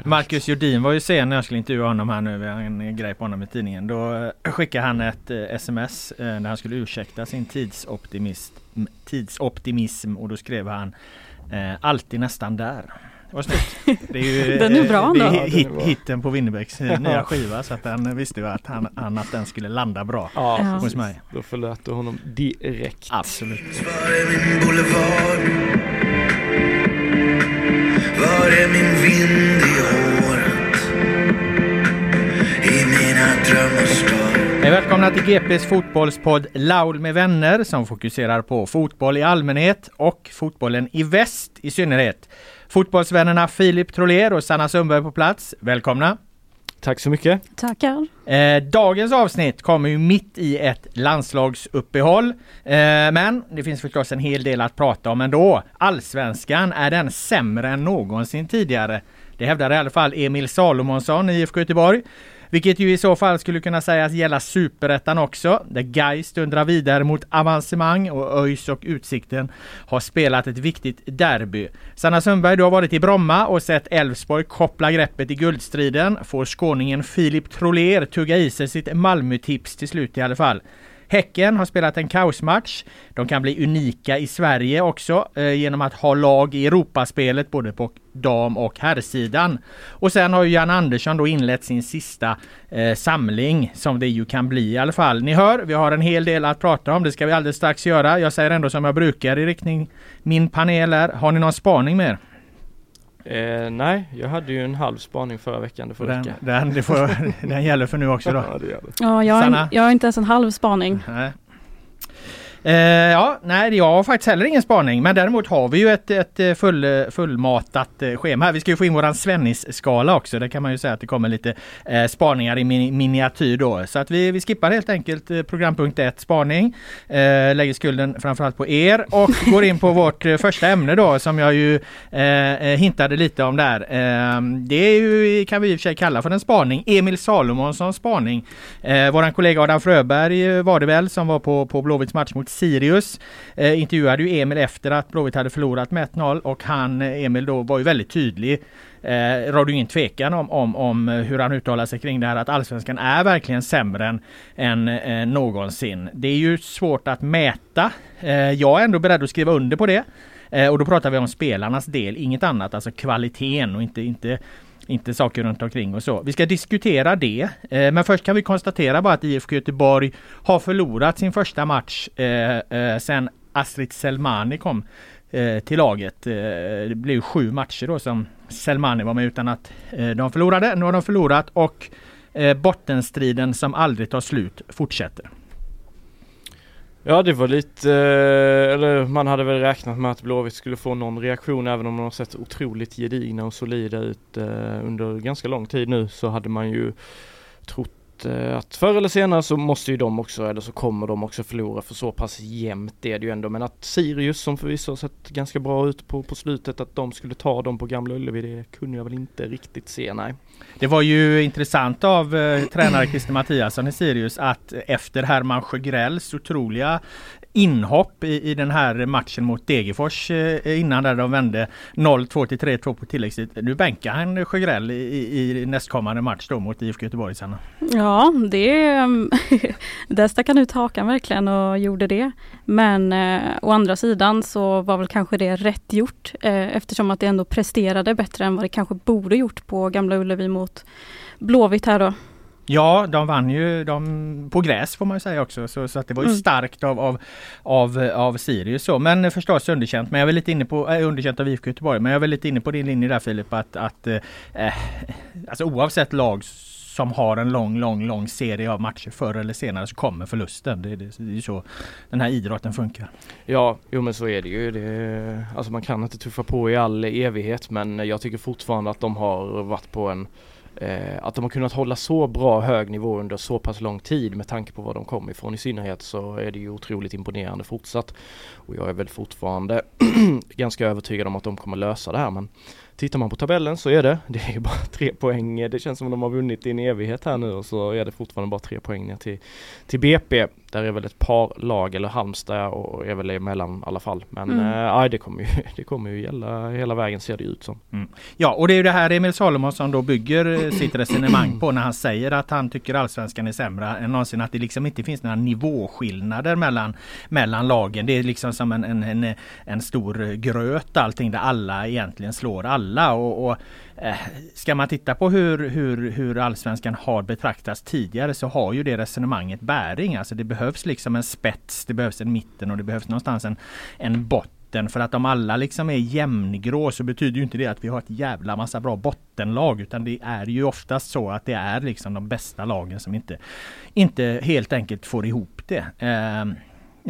Marcus Jordin var ju sen när jag skulle intervjua honom här nu, vi har en grej på honom i tidningen. Då eh, skickade han ett eh, sms eh, där han skulle ursäkta sin tidsoptimism, tidsoptimism och då skrev han alltid nästan där. Var snyggt. Det är ju, Den är bra det är ändå. hit, hitten på Winnerbäcks nya skiva så att han visste ju att, han, han, att den skulle landa bra Ja, Ja. hos mig. då förlät du honom direkt. Absolut. Var är min vind i håret? I mina drömmars dag. Välkomna till GPs fotbollspodd Laul med vänner som fokuserar på fotboll i allmänhet och fotbollen i väst i synnerhet. Fotbollsvännerna Filip Troler och Sanna Sundberg på plats. Välkomna! Tack så mycket. Tackar. Eh, dagens avsnitt kommer ju mitt i ett landslagsuppehåll. Eh, men det finns förstås en hel del att prata om ändå. Allsvenskan, är den sämre än någonsin tidigare? Det hävdar i alla fall Emil Salomonsson i IFK Göteborg. Vilket ju i så fall skulle kunna sägas gälla superettan också. Där Gais dundrar vidare mot avancemang och ÖIS och Utsikten har spelat ett viktigt derby. Sanna Sundberg, du har varit i Bromma och sett Elfsborg koppla greppet i guldstriden. Får skåningen Filip Troler tugga i sig sitt Malmö-tips till slut i alla fall. Häcken har spelat en kaosmatch. De kan bli unika i Sverige också eh, genom att ha lag i Europaspelet både på dam och herrsidan. Och sen har ju Jan Andersson då inlett sin sista eh, samling som det ju kan bli i alla fall. Ni hör, vi har en hel del att prata om. Det ska vi alldeles strax göra. Jag säger ändå som jag brukar i riktning min panel är. Har ni någon spaning med er? Eh, nej, jag hade ju en halv spaning förra veckan, det får Den, den, det får, den gäller för nu också då. Ja, det gör det. Ja, jag, har, jag har inte ens en halv spaning. Nej. Eh, ja, nej, jag har faktiskt heller ingen spaning. Men däremot har vi ju ett, ett eh, full, eh, fullmatat eh, schema här. Vi ska ju få in våran Svennis-skala också. Där kan man ju säga att det kommer lite eh, spaningar i min, miniatyr då. Så att vi, vi skippar helt enkelt programpunkt 1 spaning. Eh, lägger skulden framförallt på er och går in på vårt första ämne då som jag ju eh, hintade lite om där. Eh, det är ju, kan vi i och för sig kalla för en spaning. Emil Salomonssons spaning. Eh, våran kollega Adam Fröberg var det väl som var på, på Blåvitts match mot Sirius. Eh, intervjuade ju Emil efter att Blåvitt hade förlorat med 1-0 och han, eh, Emil då, var ju väldigt tydlig. Eh, rådde ju ingen tvekan om, om, om eh, hur han uttalar sig kring det här att allsvenskan är verkligen sämre än, än eh, någonsin. Det är ju svårt att mäta. Eh, jag är ändå beredd att skriva under på det. Eh, och då pratar vi om spelarnas del, inget annat, alltså kvaliteten och inte, inte inte saker runt omkring och så. Vi ska diskutera det. Eh, men först kan vi konstatera bara att IFK Göteborg har förlorat sin första match eh, eh, sen Astrid Selmani kom eh, till laget. Eh, det blev sju matcher då som Selmani var med utan att eh, de förlorade. Nu har de förlorat och eh, bottenstriden som aldrig tar slut fortsätter. Ja det var lite, eh, eller man hade väl räknat med att Blåvitt skulle få någon reaktion även om de har sett otroligt gedigna och solida ut eh, under ganska lång tid nu så hade man ju trott att, eh, att förr eller senare så måste ju de också, eller så kommer de också förlora för så pass jämnt är det ju ändå. Men att Sirius som förvisso har sett ganska bra ut på, på slutet, att de skulle ta dem på Gamla Ullevi, det kunde jag väl inte riktigt se, nej. Det var ju intressant av eh, tränare Christer Mattiasson i Sirius att efter Herman Sjögrells otroliga inhopp i, i den här matchen mot Degerfors eh, innan där de vände 0-2 till 3-2 på tilläggstid. Nu bänkar han Sjögrell i, i, i nästkommande match då mot IFK Göteborg sen. Ja, det mm, där stack han ut hakan verkligen och gjorde det. Men eh, å andra sidan så var väl kanske det rätt gjort eh, eftersom att det ändå presterade bättre än vad det kanske borde gjort på Gamla Ullevi mot Blåvitt här då. Ja, de vann ju de, på gräs får man ju säga också. Så, så att det var ju Mm. starkt av, av, av, av Sirius. Så. Men förstås underkänt. Men jag är lite inne på, äh, underkänt av IFK Göteborg. Men jag är lite inne på din linje där Filip. Att, att eh, alltså oavsett lag som har en lång, lång, lång serie av matcher förr eller senare så kommer förlusten. Det, det, det är så den här idrotten funkar. Ja, jo men så är det ju. Det, alltså man kan inte tuffa på i all evighet men jag tycker fortfarande att de har varit på en eh, att de har kunnat hålla så bra hög nivå under så pass lång tid med tanke på var de kom ifrån i synnerhet så är det ju otroligt imponerande fortsatt. Och jag är väl fortfarande ganska övertygad om att de kommer lösa det här men Tittar man på tabellen så är det, det är ju bara tre poäng, det känns som de har vunnit i en evighet här nu och så är det fortfarande bara tre poäng ner till, till BP. Där är väl ett par lag, eller Halmstad och är väl emellan i alla fall. Men Mm. mm. äh, det, kommer ju, det kommer ju gälla hela vägen ser det ut som. Ja, och det är ju det här Emil Salomonsson då bygger eh, sitt resonemang på när han säger att han tycker allsvenskan är sämre än någonsin. Att det liksom inte finns några nivåskillnader mellan, mellan lagen. Det är liksom som en, en, en, en stor gröt allting där alla egentligen slår alla. Och, och eh, Ska man titta på hur, hur, hur allsvenskan har betraktats tidigare så har ju det resonemanget bäring. Alltså det behövs liksom en spets, det behövs en mitten och det behövs någonstans en, en botten. För att om alla liksom är jämngrå så betyder ju inte det att vi har ett jävla massa bra bottenlag. Utan det är ju oftast så att det är liksom de bästa lagen som inte, inte helt enkelt får ihop det. Eh,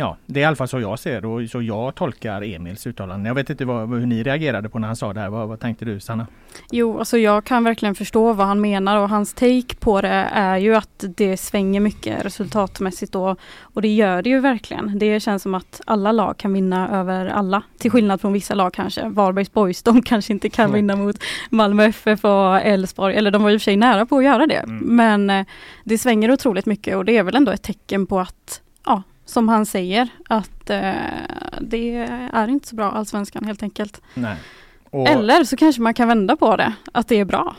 Ja, det är i alla fall så jag ser och så jag tolkar Emils uttalande. Jag vet inte vad, hur ni reagerade på när han sa det här. Vad, vad tänkte du Sanna? Jo, alltså jag kan verkligen förstå vad han menar och hans take på det är ju att det svänger mycket resultatmässigt då. Och det gör det ju verkligen. Det känns som att alla lag kan vinna över alla. Till skillnad från vissa lag kanske. Varbergs Boys, de kanske inte kan Mm. vinna mot Malmö FF och Elfsborg. Eller de var i och för sig nära på att göra det. Mm. Men eh, det svänger otroligt mycket och det är väl ändå ett tecken på att, som han säger, att eh, det är inte så bra allsvenskan helt enkelt. Och, Eller så kanske man kan vända på det, att det är bra.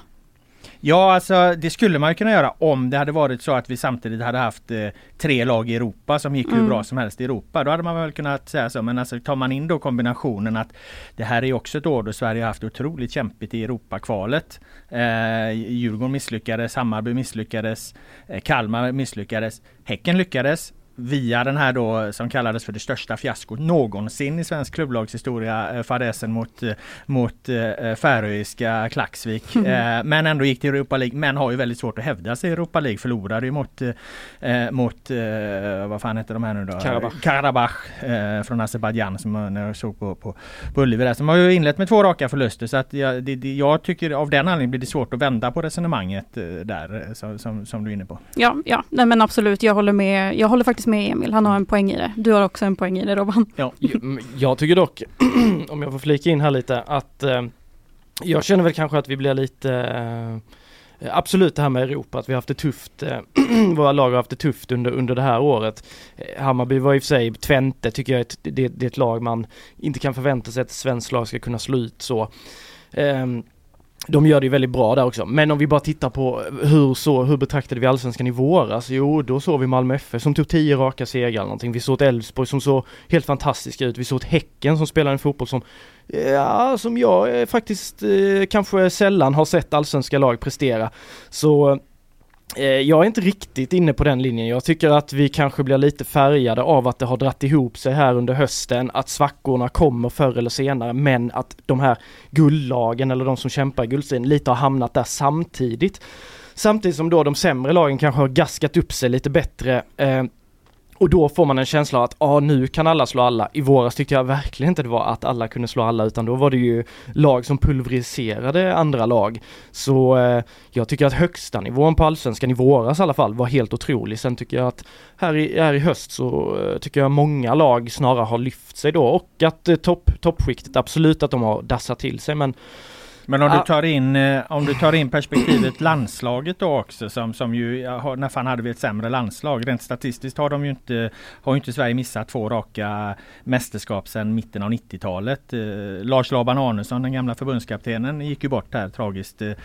Ja, alltså det skulle man kunna göra om det hade varit så att vi samtidigt hade haft eh, tre lag i Europa som gick hur Mm. bra som helst i Europa. Då hade man väl kunnat säga så. Men alltså tar man in då kombinationen att det här är ju också ett år då Sverige har haft otroligt kämpigt i Europakvalet. Eh, Djurgården misslyckades, Hammarby misslyckades, eh, Kalmar misslyckades, Häcken lyckades. Via den här då som kallades för det största fiaskot någonsin i svensk klubblagshistoria, eh, fadäsen mot, eh, mot eh, färöiska Klaxvik. Eh, men ändå gick till Europa League, men har ju väldigt svårt att hävda sig i Europa League. Förlorade ju mot, mot vad fan heter de här nu då? Karabach. Karabach från Azerbajdzjan som när jag såg på, på, på Ullevi där. Som har ju inlett med två raka förluster så att jag, det, det, jag tycker av den anledningen blir det svårt att vända på resonemanget där som, som, som du är inne på. Ja, ja, nej men absolut. Jag håller med. Jag håller faktiskt med Emil. Han har en poäng i det. Du har också en poäng i det Robban. Ja. Jag tycker dock, om jag får flika in här lite, att eh, jag känner väl kanske att vi blir lite eh, Absolut det här med Europa, att vi har haft det tufft, eh, våra lag har haft det tufft under, under det här året. Eh, Hammarby var i och för sig, Twente tycker jag är ett, det, det är ett lag man inte kan förvänta sig att ett svenskt lag ska kunna slå ut så. Ehm, de gör det ju väldigt bra där också. Men om vi bara tittar på hur så, hur betraktade vi allsvenskan i våras? Alltså, jo, då såg vi Malmö FF som tog tio raka segrar eller någonting. Vi såg ett Elfsborg som såg helt fantastiska ut. Vi såg ett Häcken som spelar en fotboll som, ja, som jag eh, faktiskt eh, kanske sällan har sett allsvenska lag prestera. Så Eh, jag är inte riktigt inne på den linjen. Jag tycker att vi kanske blir lite färgade av att det har dratt ihop sig här under hösten, att svackorna kommer förr eller senare, men att de här guldlagen eller de som kämpar i guldstriden lite har hamnat där samtidigt. Samtidigt som då de sämre lagen kanske har gaskat upp sig lite bättre. Eh, och då får man en känsla av att ah, nu kan alla slå alla. I våras tyckte jag verkligen inte det var att alla kunde slå alla utan då var det ju lag som pulveriserade andra lag. Så eh, jag tycker att högsta nivån på allsvenskan i våras i alla fall var helt otrolig. Sen tycker jag att här i, här i höst så eh, tycker jag många lag snarare har lyft sig då och att eh, topp, toppskiktet absolut att de har dassat till sig men men om du tar in, eh, om du tar in perspektivet landslaget då också som, som ju, fan hade vi ett sämre landslag? Rent statistiskt har de ju inte, har ju inte Sverige missat två raka mästerskap sedan mitten av 90-talet. Eh, Lars Laban Arnesson, den gamla förbundskaptenen, gick ju bort här tragiskt eh,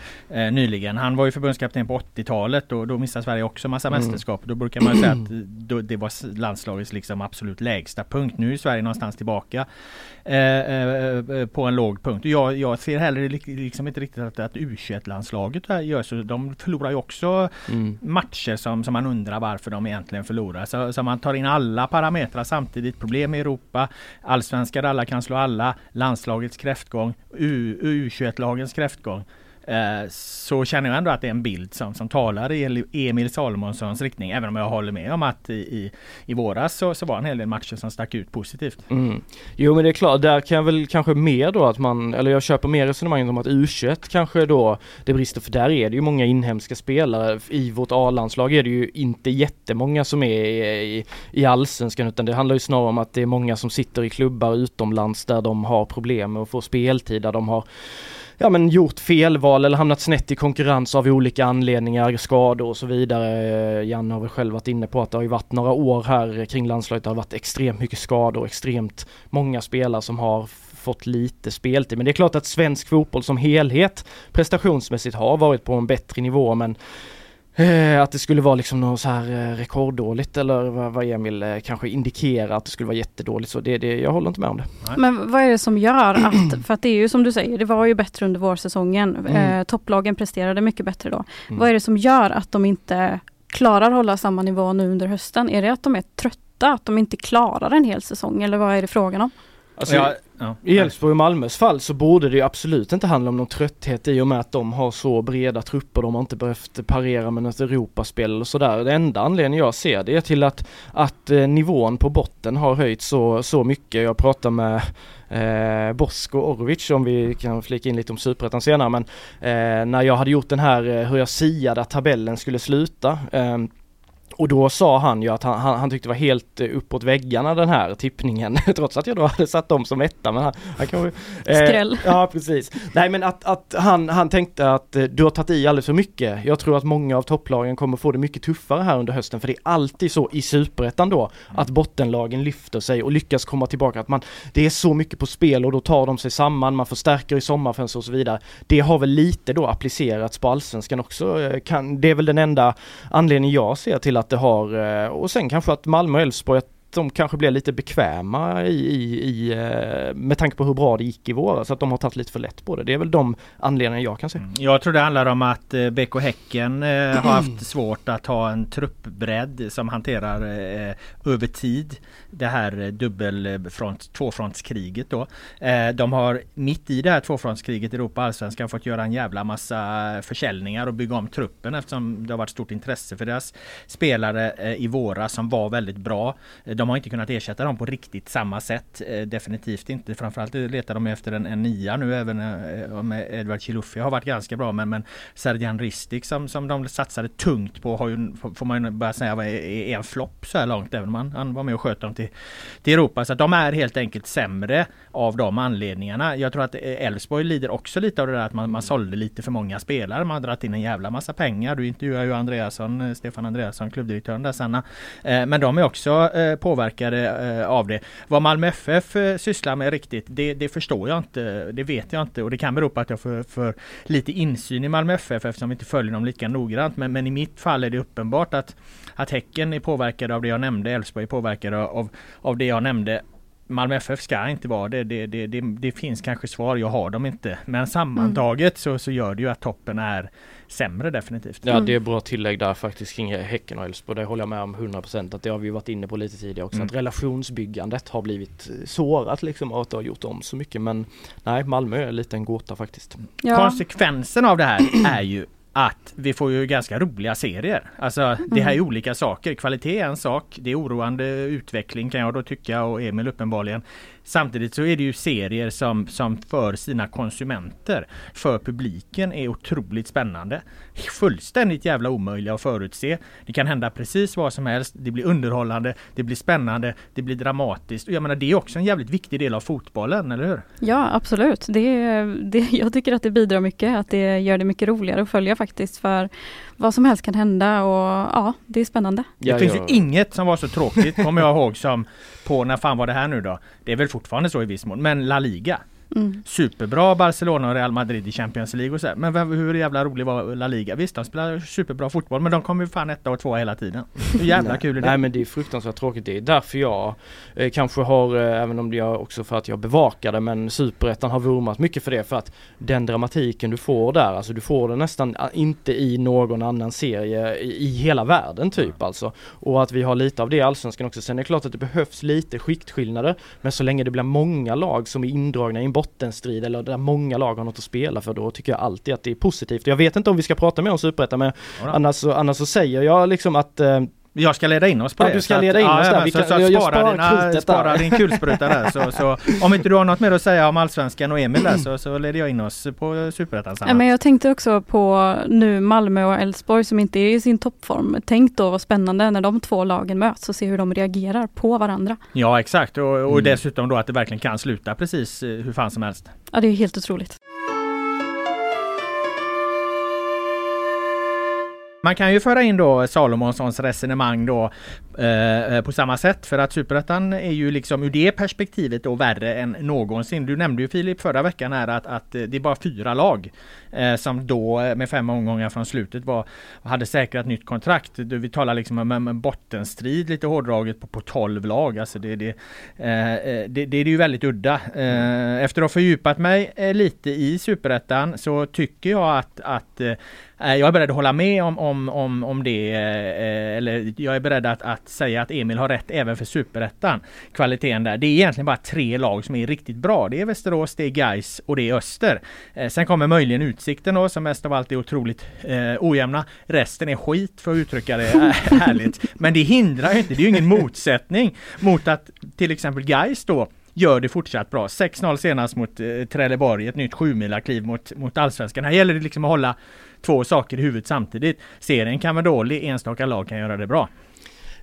nyligen. Han var ju förbundskapten på 80-talet och då missade Sverige också massa Mm. mästerskap. Då brukar man säga att då, det var landslagets liksom absolut lägsta punkt. Nu är Sverige någonstans tillbaka eh, på en låg punkt. Jag, jag ser heller li- liksom inte riktigt att, att U21-landslaget här gör så. De förlorar ju också mm. matcher som, som man undrar varför de egentligen förlorar. Så, så man tar in alla parametrar samtidigt. Problem i Europa, allsvenska där alla kan slå alla, landslagets kräftgång, U- U21-lagens kräftgång. Eh, så känner jag ändå att det är en bild som, som talar i Emil Salomonssons riktning. Även om jag håller med om att i, i, i våras så, så var en hel del matcher som stack ut positivt. Mm. Jo men det är klart, där kan jag väl kanske mer då att man, eller jag köper mer resonemanget om att U21 kanske då det brister för där är det ju många inhemska spelare. I vårt A-landslag är det ju inte jättemånga som är i, i allsvenskan utan det handlar ju snarare om att det är många som sitter i klubbar utomlands där de har problem med att få speltid, där de har ja men gjort felval eller hamnat snett i konkurrens av olika anledningar, skador och så vidare. Eh, Janne har väl själv varit inne på att det har ju varit några år här kring landslaget, det har varit extremt mycket skador, extremt många spelare som har fått lite speltid. Men det är klart att svensk fotboll som helhet prestationsmässigt har varit på en bättre nivå men att det skulle vara liksom något så här eh, rekorddåligt eller vad, Emil eh, kanske indikerar att det skulle vara jättedåligt så det, det, jag håller inte med om det. Men vad är det som gör att, för att det är ju som du säger, det var ju bättre under vårsäsongen. Mm. Eh, topplagen presterade mycket bättre då. Mm. Vad är det som gör att de inte klarar hålla samma nivå nu under hösten? Är det att de är trötta, att de inte klarar en hel säsong eller vad är det frågan om? Alltså, Ja, ja. I Elfsborg och Malmös fall så borde det ju absolut inte handla om någon trötthet i och med att de har så breda trupper. De har inte behövt parera med något Europaspel och sådär. Det enda anledningen jag ser det är till att, att eh, nivån på botten har höjts så, så mycket. Jag pratar med eh, Bosko Orovic om vi kan flika in lite om Superettan senare men eh, när jag hade gjort den här eh, hur jag siade att tabellen skulle sluta eh, och då sa han ju att han, han, han tyckte det var helt eh, uppåt väggarna den här tippningen trots att jag då hade satt dem som etta men han, han kanske, Skräll. Ja precis. Nej men att, att han, han tänkte att eh, du har tagit i alldeles för mycket. Jag tror att många av topplagen kommer få det mycket tuffare här under hösten för det är alltid så i superettan då att bottenlagen lyfter sig och lyckas komma tillbaka. Att man, det är så mycket på spel och då tar de sig samman, man förstärker i sommarfönster och så vidare. Det har väl lite då applicerats på allsvenskan också. eh, Kan, det är väl den enda anledningen jag ser till att det har eh, och sen kanske att Malmö och Elfsborg att de kanske blir lite bekväma i, i, i, eh, med tanke på hur bra det gick i våras, så att de har tagit lite för lätt på det. Det är väl de anledningar jag kan se. Jag tror det handlar om att eh, BK Häcken eh, har haft svårt att ha en truppbredd som hanterar över tid det här dubbelfront, tvåfrontskriget då. De har mitt i det här tvåfrontskriget i Europa Allsvenskan fått göra en jävla massa försäljningar och bygga om truppen eftersom det har varit stort intresse för deras spelare i våras som var väldigt bra. Eh, De har inte kunnat ersätta dem på riktigt samma sätt. Eh, Definitivt inte. Framförallt letar de efter en, en nia nu även eh, om Edward Chilufya har varit ganska bra men, men Serjan Ristic som, som de satsade tungt på har ju, får man ju börja säga, är, en flopp så här långt även om han, han var med och sköt dem till, till Europa. Så att de är helt enkelt sämre av de anledningarna. Jag tror att eh, Elfsborg lider också lite av det där att man, man sålde lite för många spelare. Man har dragit in en jävla massa pengar. Du intervjuar ju Andreasson, eh, Stefan Andreasson, klubbdirektören där Sanna. Eh, Men de är också eh, påverkade eh, av det. Vad Malmö FF eh, sysslar med riktigt, det, det förstår jag inte. Det vet jag inte och det kan bero på att jag får för lite insyn i Malmö FF eftersom vi inte följer dem lika noggrant. Men, men i mitt fall är det uppenbart att, att Häcken är påverkade av det jag nämnde, Elfsborg är påverkade av, av det jag nämnde. Malmö FF ska inte vara det. Det, det, det. det finns kanske svar, jag har dem inte. Men sammantaget så, så gör det ju att toppen är sämre definitivt. Ja det är bra tillägg där faktiskt kring Häcken och Elfsborg. Det håller jag med om 100% att det har vi varit inne på lite tidigare också. Mm. Att relationsbyggandet har blivit eh, sårat liksom och att det har gjort om så mycket. Men nej, Malmö är lite en gåta faktiskt. Ja. Konsekvensen av det här är ju att vi får ju ganska roliga serier. Alltså det här är olika saker. Kvalitet är en sak. Det är oroande utveckling kan jag då tycka och Emil uppenbarligen. Samtidigt så är det ju serier som, som för sina konsumenter, för publiken är otroligt spännande. Fullständigt jävla omöjliga att förutse. Det kan hända precis vad som helst. Det blir underhållande, det blir spännande, det blir dramatiskt. Och jag menar det är också en jävligt viktig del av fotbollen, eller hur? Ja, absolut. Det, det, jag tycker att det bidrar mycket, att det gör det mycket roligare att följa faktiskt. För vad som helst kan hända och ja, det är spännande. Det Ja, finns ja. ju inget som var så tråkigt, kommer jag ihåg, som på, när fan var det här nu då? Det är väl fortfarande så i viss mån, men La Liga. Mm. Superbra Barcelona och Real Madrid i Champions League och så här. Men hur jävla rolig var La Liga? Visst, de spelar superbra fotboll, men de kommer ju fan etta och tvåa hela tiden. Hur jävla Nej. kul är det? Nej men det är fruktansvärt tråkigt. Det är därför jag eh, kanske har, eh, även om det är också för att jag bevakar det, men Superettan har vurmat mycket för det för att den dramatiken du får där, alltså du får den nästan eh, inte i någon annan serie i, i hela världen typ alltså. Och att vi har lite av det i Allsvenskan också. Sen är det klart att det behövs lite skiktskillnader, men så länge det blir många lag som är indragna i en bottenstrid eller där många lag har något att spela för, då tycker jag alltid att det är positivt. Jag vet inte om vi ska prata mer om Superettan, men annars så, annars så säger jag liksom att eh, Jag ska leda in oss på Ja, det. du ska så leda in oss där. Vi så, kan- så att jag- jag spara, sparar dina, där. spara din kulspruta där. Så, så, om inte du har något mer att säga om Allsvenskan och Emil där så, så leder jag in oss på Superettan Ja, men jag tänkte också på nu Malmö och Elfsborg som inte är i sin toppform. Tänk då vad spännande när de två lagen möts och se hur de reagerar på varandra. Ja exakt och, och Mm. dessutom då att det verkligen kan sluta precis eh, hur fan som helst. Ja, det är helt otroligt. Man kan ju föra in då Salomonssons resonemang då Eh, eh, på samma sätt för att Superettan är ju liksom ur det perspektivet då värre än någonsin. Du nämnde ju Filip förra veckan här att, att eh, det är bara fyra lag eh, som då eh, med fem omgångar från slutet var hade säkrat nytt kontrakt. Du, Vi talar liksom om en bottenstrid lite hårdraget på, på 12 lag. Alltså det, det, eh, det, det är ju väldigt udda. Eh, efter att ha fördjupat mig lite i Superettan så tycker jag att, att jag är beredd att hålla med om, om, om, om det. Eller jag är beredd att, att säga att Emil har rätt även för Superettan. Kvaliteten där. Det är egentligen bara tre lag som är riktigt bra. Det är Västerås, det är Gais och det är Öster. Eh, Sen kommer möjligen Utsikten då som mest av allt är otroligt eh, ojämna. Resten är skit för att uttrycka det härligt. Men det hindrar ju inte, det är ju ingen motsättning mot att till exempel Gais då gör det fortsatt bra. 6-0 senast mot eh, Trelleborg, ett nytt kliv mot, mot Allsvenskan. Här gäller det liksom att hålla två saker i huvudet samtidigt. Serien kan vara dålig, enstaka lag kan göra det bra.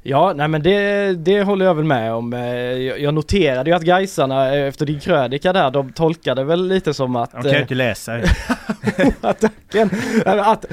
Ja, nej men det, det håller jag väl med om. Eh, Jag noterade ju att Gaisarna eh, efter din krönika där, de tolkade väl lite som att... De kan ju eh, inte läsa. attacken, att,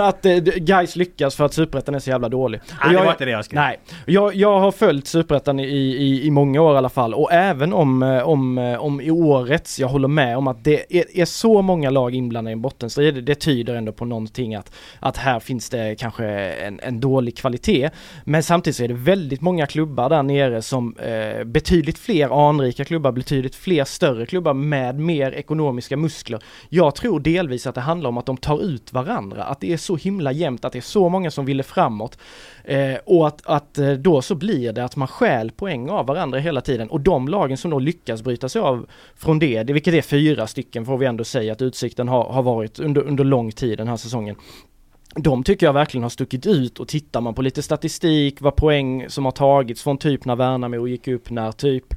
att eh, Gais lyckas för att Superettan är så jävla dålig. Nej, det jag- var inte det jag skrev. Nej, jag, jag har följt Superettan i, i, i många år i alla fall och även om, om, om i årets, jag håller med om att det är, är så många lag inblandade i en bottenstrid, det, det tyder ändå på någonting att, att här finns det kanske en, en dålig kvalitet. Men samtidigt så är det väldigt många klubbar där nere som eh, betydligt fler anrika klubbar, betydligt fler större klubbar med mer ekonomiska muskler. Jag tror delvis att det handlar om att de tar ut varandra, att det är så himla jämnt, att det är så många som ville framåt. Eh, och att, att eh, då så blir det att man stjäl poäng av varandra hela tiden och de lagen som då lyckas bryta sig av från det, det vilket är fyra stycken får vi ändå säga att Utsikten har, har varit under, under lång tid den här säsongen. De tycker jag verkligen har stuckit ut och tittar man på lite statistik, vad poäng som har tagits från typ när Värnamo gick upp, när typ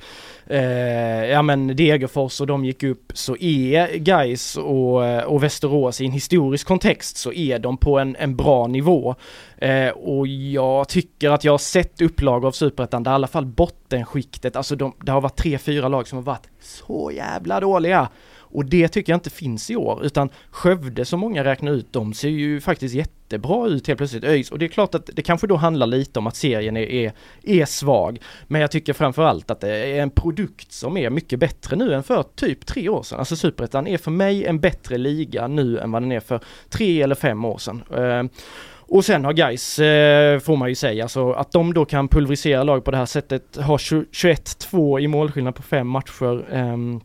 eh, ja men Degerfors och de gick upp så är Gais och, eh, och Västerås i en historisk kontext så är de på en, en bra nivå. Eh, och jag tycker att jag har sett upplag av Superettan där i alla fall bottenskiktet, alltså de, det har varit tre, fyra lag som har varit så jävla dåliga. Och det tycker jag inte finns i år, utan Skövde som många räknar ut, de ser ju faktiskt jättebra ut helt plötsligt. ÖIS, och det är klart att det kanske då handlar lite om att serien är, är, är svag. Men jag tycker framförallt att det är en produkt som är mycket bättre nu än för typ tre år sedan. Alltså Superettan är för mig en bättre liga nu än vad den är för tre eller fem år sedan. Uh, och sen har Gais eh, får man ju säga, så att de då kan pulverisera lag på det här sättet, har 21-2 i målskillnad på fem matcher. ehm,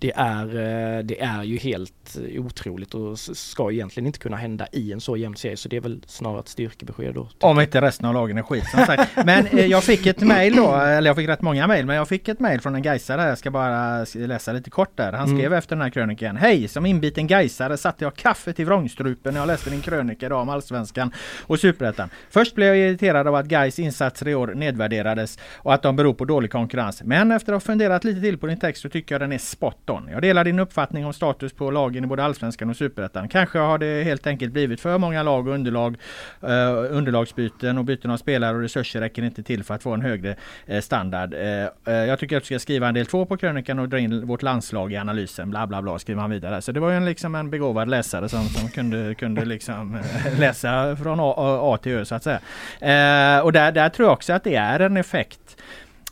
det är, eh, det är ju helt otroligt och ska egentligen inte kunna hända i en så jämn serie så det är väl snarare ett styrkebesked då. Om inte resten av lagen är skit som sagt. Men eh, jag fick ett mail då, eller jag fick rätt många mail, men jag fick ett mail från en Gaisare. Jag ska bara läsa lite kort där. Han skrev efter den här krönikan. Hej! Som inbiten Gaisare satte jag kaffe till vrångstrupen när jag läste din krönika idag om Allsvenskan och Superettan. Först blev jag irriterad av att Gais insatser i år nedvärderades och att de beror på dålig konkurrens. Men efter att ha funderat lite till på din text så tycker jag den är spot on. Jag delar din uppfattning om status på lagen i både Allsvenskan och Superettan. Kanske har det helt enkelt blivit för många lag och underlag, eh, underlagsbyten och byten av spelare och resurser räcker inte till för att få en högre eh, standard. Eh, eh, jag tycker att du ska skriva en del två på krönikan och dra in vårt landslag i analysen. Bla bla bla skriver han vidare. Så det var ju en, liksom en begåvad läsare som, som kunde, kunde liksom eh, läsa från A, A till Ö så att säga. Eh, och där, där tror jag också att det är en effekt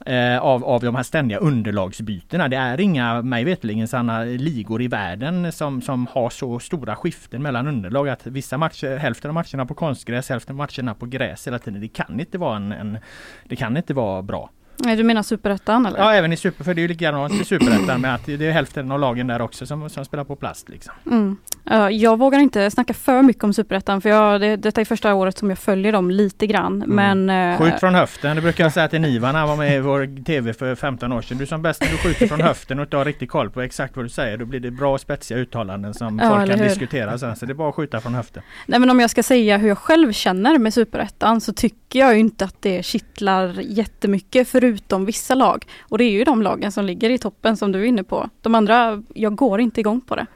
eh, av, av de här ständiga underlagsbytena. Det är inga, mig veterligen, sådana ligor i världen som, som har så stora skiften mellan underlag att vissa matcher, hälften av matcherna på konstgräs, hälften av matcherna på gräs hela tiden. Det kan inte vara en, en det kan inte vara bra. Nej, Du menar superettan eller? Ja även i super, för det är ju likadant i superettan med att det är hälften av lagen där också som, som spelar på plast. Liksom. Mm. Ja, jag vågar inte snacka för mycket om superettan för jag, det, detta är första året som jag följer dem lite grann. Men eh, Skjut från höften, det brukar jag säga till Niva när han var med i vår TV för 15 år sedan. Du som bäst när du skjuter från höften och inte har riktigt koll på exakt vad du säger. Då blir det bra och spetsiga uttalanden som Ja, folk kan hur? diskutera sen. Så det är bara att skjuta från höften. nej, men om jag ska säga hur jag själv känner med superettan så tycker jag inte att det kittlar jättemycket förutom vissa lag. Och det är ju de lagen som ligger i toppen som du är inne på. De andra, jag går inte igång på det.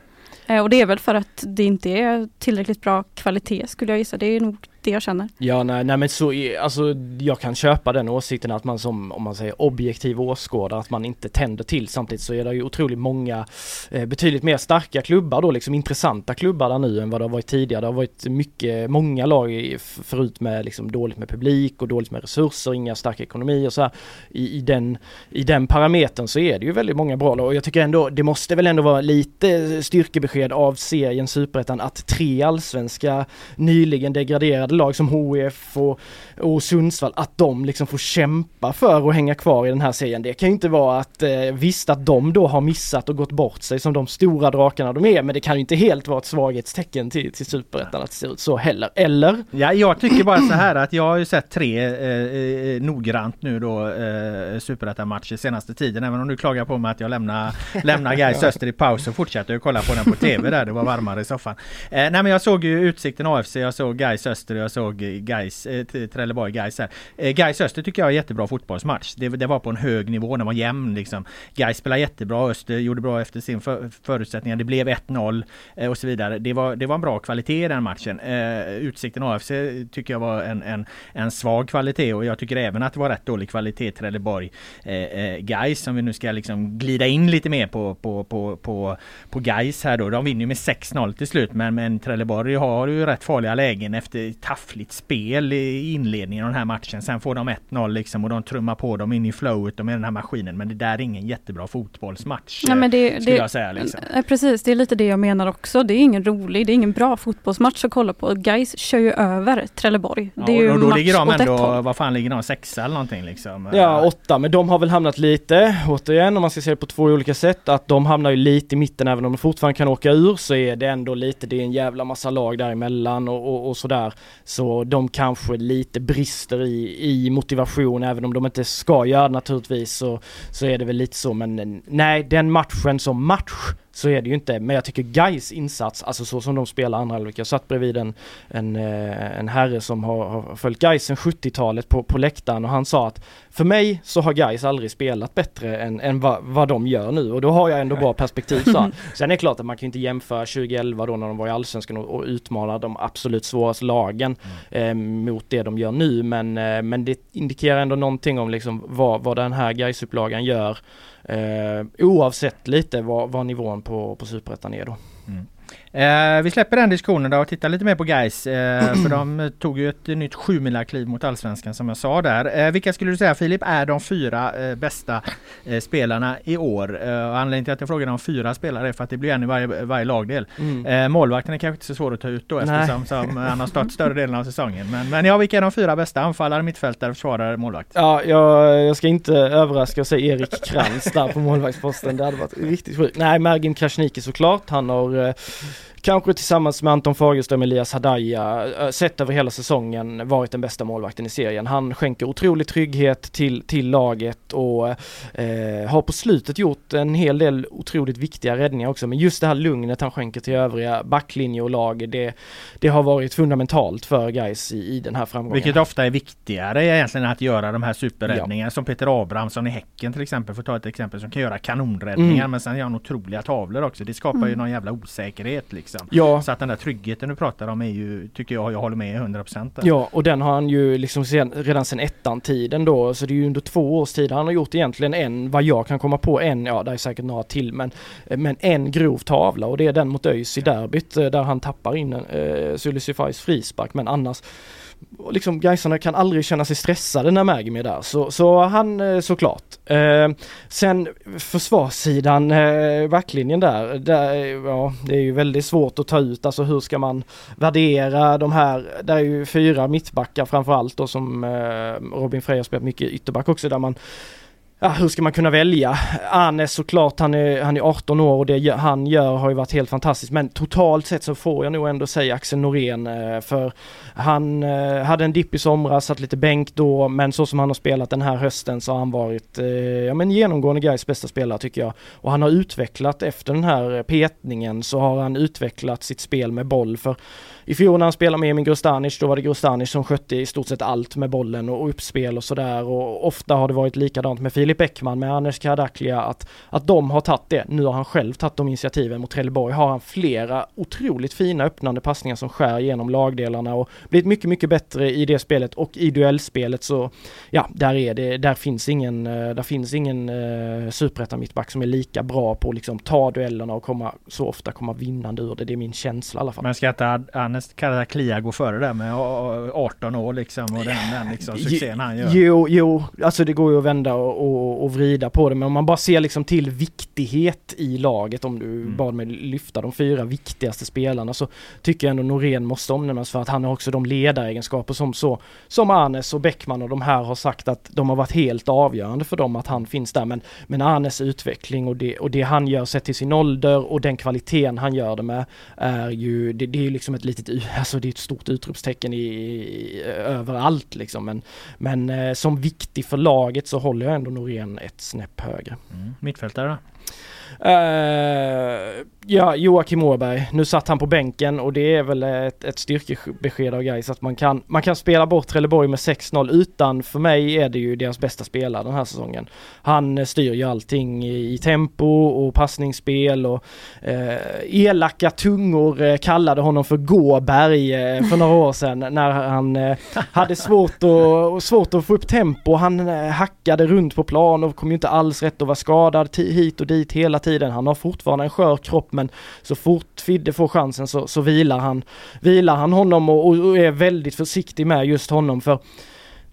Eh, och det är väl för att det inte är tillräckligt bra kvalitet skulle jag gissa. Det är nog det jag känner. Ja nej, nej men så, alltså jag kan köpa den åsikten att man som, om man säger objektiv åskådare, att man inte tänder till. Samtidigt så är det ju otroligt många eh, betydligt mer starka klubbar då, liksom intressanta klubbar där nu än vad det har varit tidigare. Det har varit mycket, många lag i- förut med liksom dåligt med publik och dåligt med resurser, inga starka ekonomi och så här. I, i, den, I den parametern så är det ju väldigt många bra lag och jag tycker ändå, det måste väl ändå vara lite styrkebesked av serien Superettan att tre allsvenska nyligen degraderade lag som HIF och, och Sundsvall, att de liksom får kämpa för att hänga kvar i den här serien. Det kan ju inte vara att, eh, visst att de då har missat och gått bort sig som de stora drakarna de är, men det kan ju inte helt vara ett svaghetstecken till, till Superettan att det ser ut så heller. Eller? Ja, jag tycker bara så här att jag har ju sett tre eh, eh, noggrant nu då eh, Superettan-matcher senaste tiden. Även om du klagar på mig att jag lämnar, lämnar Gais Öster i paus så fortsätter jag kolla på den på TV där. Det var varmare i soffan. Eh, nej men jag såg ju Utsikten AFC, jag såg Gais Öster och jag såg Gais, eh, Trelleborg Gais här. Eh, Gais Öster tycker jag är jättebra fotbollsmatch. Det, det var på en hög nivå, den var jämn liksom. Gais spelar jättebra, Öster gjorde bra efter sin för, förutsättningar. Det blev 1-0 eh, och så vidare. Det var, det var en bra kvalitet i den matchen. Eh, Utsikten AFC tycker jag var en, en, en svag kvalitet och jag tycker även att det var rätt dålig kvalitet i Trelleborg eh, eh Gais som vi nu ska liksom glida in lite mer på, på, på, på, på Gais här då. De vinner ju med 6-0 till slut men, men Trelleborg har ju rätt farliga lägen efter taffligt spel i inledningen av den här matchen. Sen får de 1-0 liksom och de trummar på dem in i flowet och med den här maskinen. Men det där är ingen jättebra fotbollsmatch. Ja, men det, skulle det, jag säga liksom. Nej, precis, det är lite det jag menar också. Det är ingen rolig, det är ingen bra fotbollsmatch att kolla på. Guys kör ju över Trelleborg. Ja, det är ju och då match ligger de ändå, vad fan ligger de, sexa eller någonting liksom? Ja, åtta, men de har väl hamnat lite, återigen om man ska se det på två olika sätt, att de hamnar ju lite i mitten även om de fortfarande kan åka ur så är det ändå lite, det är en jävla massa lag däremellan och, och, och sådär. Så de kanske lite brister i, i motivation även om de inte ska göra det naturligtvis så, så är det väl lite så. Men eh, nej, den matchen som match så är det ju inte, men jag tycker Gais insats, alltså så som de spelar andra halvlek. Jag satt bredvid en, en, eh, en herre som har, har följt Gais sen 70-talet på, på läktaren. Och han sa att för mig så har Gais aldrig spelat bättre än, än vad, vad de gör nu. Och då har jag ändå bra perspektiv han. Sen är det klart att man kan inte jämföra 2011 då när de var i Allsvenskan och, och utmana de absolut svåraste lagen eh, mot det de gör nu. Men, eh, men det indikerar ändå någonting om liksom vad, vad den här Gais-upplagan gör Eh, oavsett lite vad, vad nivån på, på superettan är då. Mm. Eh, vi släpper den diskussionen då och tittar lite mer på guys eh, För de tog ju ett nytt kliv mot Allsvenskan som jag sa där. Eh, vilka skulle du säga Filip är de fyra eh, bästa eh, spelarna i år? Eh, anledningen till att jag frågar om fyra spelare är för att det blir en i varje, varje lagdel. Mm. Målvakten är kanske inte så svår att ta ut då eftersom som han har stått större delen av säsongen. Men, men ja, vilka är de fyra bästa? Anfallare, mittfältare, försvarare, målvakt? Ja, jag, jag ska inte överraska och säga Erik Krantz där på målvaktsposten. Det hade varit riktigt sjukt. Nej, Mergim Krasniqi såklart. Han har kanske tillsammans med Anton Fagerström, Elias Hadaya, eh, sett över hela säsongen varit den bästa målvakten i serien. Han skänker otrolig trygghet till, till laget och eh, har på slutet gjort en hel del otroligt viktiga räddningar också. Men just det här lugnet han skänker till övriga backlinje och lag, det, det har varit fundamentalt för guys i, i den här framgången. Vilket ofta är viktigare egentligen att göra de här superräddningarna som Peter Abrahamsson i Häcken till exempel, för att ta ett exempel, som kan göra kanonräddningar Mm. men sen gör han otroliga tavlor också. Det skapar ju någon jävla osäkerhet liksom. Ja. Så att den där tryggheten du pratar om är ju, tycker jag, jag håller med 100% där. Ja, och den har han ju liksom sen, redan sedan ettan-tiden då, så det är ju under två års tid han har gjort egentligen en, vad jag kan komma på, en, ja det är säkert några till, men, men en grov tavla och det är den mot ÖIS i derbyt eh, där han tappar in en eh, frispark, men annars liksom Gaisarna kan aldrig känna sig stressade när Mägim är där, så, så han eh, såklart. Eh, sen försvarssidan, eh, backlinjen där, där, ja det är ju väldigt svårt att ta ut, alltså hur ska man värdera de här, där är ju fyra mittbackar framförallt då som eh, Robin Frey har spelat mycket ytterback också där man Ja, hur ska man kunna välja? Anes såklart, han är, han är 18 år och det han gör har ju varit helt fantastiskt. Men totalt sett så får jag nog ändå säga Axel Norén eh, för han eh, hade en dipp i somras, satt lite bänk då, men så som han har spelat den här hösten så har han varit eh, ja, men genomgående Gais bästa spelare tycker jag. Och han har utvecklat efter den här petningen så har han utvecklat sitt spel med boll för i fjol när han spelade med Emin Grostanic, då var det Grostanic som skötte i stort sett allt med bollen och uppspel och sådär och ofta har det varit likadant med Filip Ekman, med Anders Kardaklia att, att de har tagit det. Nu har han själv tagit de initiativen mot Trelleborg, har han flera otroligt fina öppnande passningar som skär genom lagdelarna och blivit mycket, mycket bättre i det spelet och i duellspelet så ja, där är det, där finns ingen, eh, där finns ingen eh, superettan mittback som är lika bra på att liksom ta duellerna och komma, så ofta komma vinnande ur det. Det är min känsla i alla fall. Men ska inte Ad- Anes Karaklia gå före där med a- 18 år liksom och den, den liksom succén han gör? Jo, jo, alltså det går ju att vända och, och, och vrida på det men om man bara ser liksom till viktighet i laget om du Mm. bad mig lyfta de fyra viktigaste spelarna så tycker jag ändå Norén måste omnämnas för att han har också de ledaregenskaper som så som Anes och Bäckman och de här har sagt att de har varit helt avgörande för dem att han finns där men, men Anes utveckling och det, och det han gör sett till sin ålder och den kvaliteten han gör det med är ju, det, det är ju liksom ett litet, u- alltså det är ett stort utropstecken i, i, överallt liksom men, men eh, som viktig för laget så håller jag ändå Norén ett snäpp högre. Mm. Mittfältare då? Eh, ja, Joakim Åberg. Nu satt han på bänken och det är väl ett, ett styrkebesked av Gais att man kan, man kan spela bort Trelleborg med 6-0 utan, för mig är det ju deras bästa spelare den här säsongen. Han eh, styr ju allting i, i tempo och passningsspel och eh, elaka tungor eh, kallade honom för Gåberg eh, för några år sedan när han eh, hade svårt, och, svårt att få upp tempo. Han eh, hackade runt på plan och kom ju inte alls rätt och var skadad hit och dit hela tiden. Han har fortfarande en skör kropp men så fort Fidde får chansen så, så vilar, han, vilar han honom och, och är väldigt försiktig med just honom. För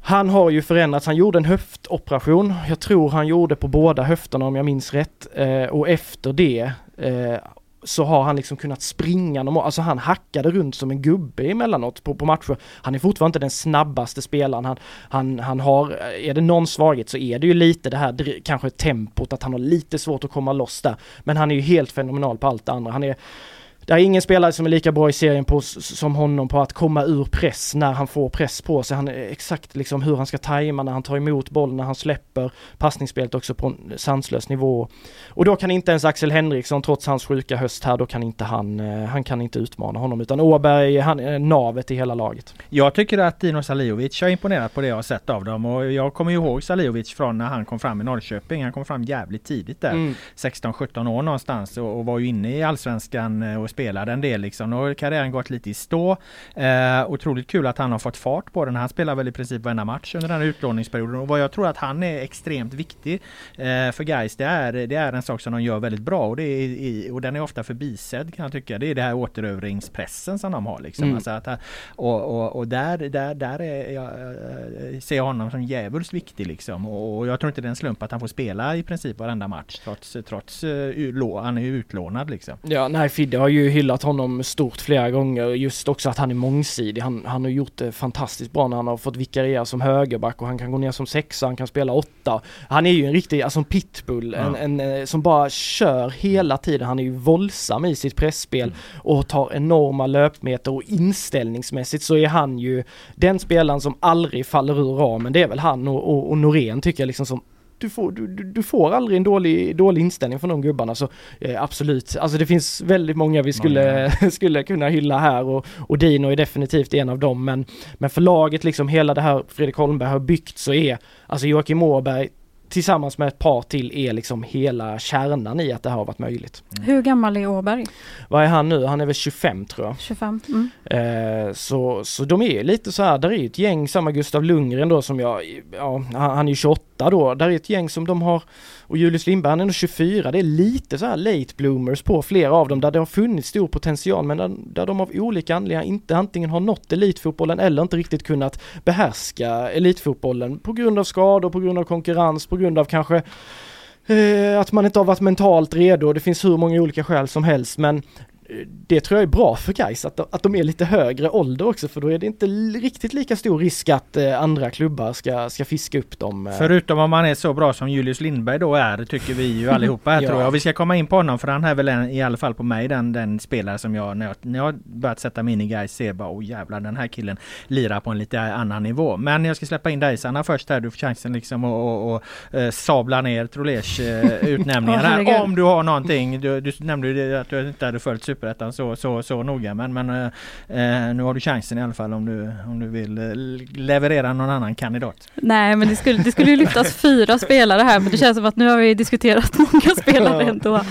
han har ju förändrats, han gjorde en höftoperation, jag tror han gjorde på båda höfterna om jag minns rätt. Eh, och efter det eh, så har han liksom kunnat springa normalt, alltså han hackade runt som en gubbe emellanåt på, på matcher. Han är fortfarande inte den snabbaste spelaren, han, han, han har, är det någon svaghet så är det ju lite det här kanske tempot, att han har lite svårt att komma loss där. Men han är ju helt fenomenal på allt det andra, han är det är ingen spelare som är lika bra i serien på, som honom på att komma ur press när han får press på sig. Han exakt liksom hur han ska tajma när han tar emot bollen, när han släpper passningsspelet också på en sanslös nivå. Och då kan inte ens Axel Henriksson, trots hans sjuka höst här, då kan inte han, eh, han kan inte utmana honom. Utan Åberg, han är navet i hela laget. Jag tycker att Dino Saliovic har imponerat på det jag har sett av dem och jag kommer ju ihåg Saliovic från när han kom fram i Norrköping. Han kom fram jävligt tidigt där. Mm. 16-17 år någonstans och, och var ju inne i Allsvenskan eh, och spelade en del liksom. Nu har karriären gått lite i stå. Eh, otroligt kul att han har fått fart på den. Han spelar väl i princip varenda match under den här utlåningsperioden och vad jag tror att han är extremt viktig eh, för guys det är, det är en sak som de gör väldigt bra och, det är, i, och den är ofta förbisedd kan jag tycka. Det är det här återövringspressen som de har liksom. Mm. Alltså att, och, och, och där, där, där är jag, eh, ser jag honom som djävulskt viktig liksom. Och, och jag tror inte det är en slump att han får spela i princip varenda match trots, trots uh, han är ju utlånad liksom. Ja, nej Fidde har ju hyllat honom stort flera gånger. Just också att han är mångsidig. Han, han har gjort det fantastiskt bra när han har fått vikariera som högerback och han kan gå ner som sexa, han kan spela åtta. Han är ju en riktig, alltså en pitbull, Ja. en, en, eh, som bara kör hela tiden. Han är ju våldsam i sitt pressspel och tar enorma löpmeter och inställningsmässigt så är han ju den spelaren som aldrig faller ur ramen. Det är väl han och, och, och Norén tycker jag liksom som du får, du, du- får aldrig en dålig, dålig inställning från de gubbarna så eh, absolut. Alltså det finns väldigt många vi skulle, skulle kunna hylla här och, och Dino är definitivt en av dem men, men för laget liksom hela det här Fredrik Holmberg har byggt så är alltså Joakim Åberg tillsammans med ett par till är liksom hela kärnan i att det här har varit möjligt. Hur gammal är Åberg? Vad är han nu? Han är väl 25 tror jag. 25? Mm. Eh, så, så de är lite så här, där är ju ett gäng, samma Gustav Lundgren då som jag, ja han, han är ju 28 då, där är ett gäng som de har, och Julius Lindberg han är nog 24, det är lite så här late bloomers på flera av dem där det har funnits stor potential men där, där de av olika anledningar inte antingen har nått elitfotbollen eller inte riktigt kunnat behärska elitfotbollen. På grund av skador, på grund av konkurrens, på grund av kanske eh, att man inte har varit mentalt redo, det finns hur många olika skäl som helst men det tror jag är bra för guys att, de- att de är lite högre ålder också för då är det inte riktigt lika stor risk att eh, andra klubbar ska, ska fiska upp dem. eh. Förutom om man är så bra som Julius Lindberg då är, tycker vi ju allihopa här Ja. tror jag. Och vi ska komma in på honom för han är väl en, i alla fall på mig den, den spelare som jag när, jag när jag börjat sätta mig in i guys ser bara oh jävlar den här killen lirar på en lite annan nivå. Men jag ska släppa in dig Sanna först här. Du får chansen liksom att och, och, eh, sabla ner Trolers eh, utnämningar här. Om du har någonting. Du, du nämnde ju att du inte hade följt Superettan så, så, så noga. Men, men eh, eh, nu har du chansen i alla fall om du, om du vill eh, leverera någon annan kandidat. Nej men det skulle, det skulle ju lyftas fyra spelare här men det känns som att nu har vi diskuterat många spelare ändå.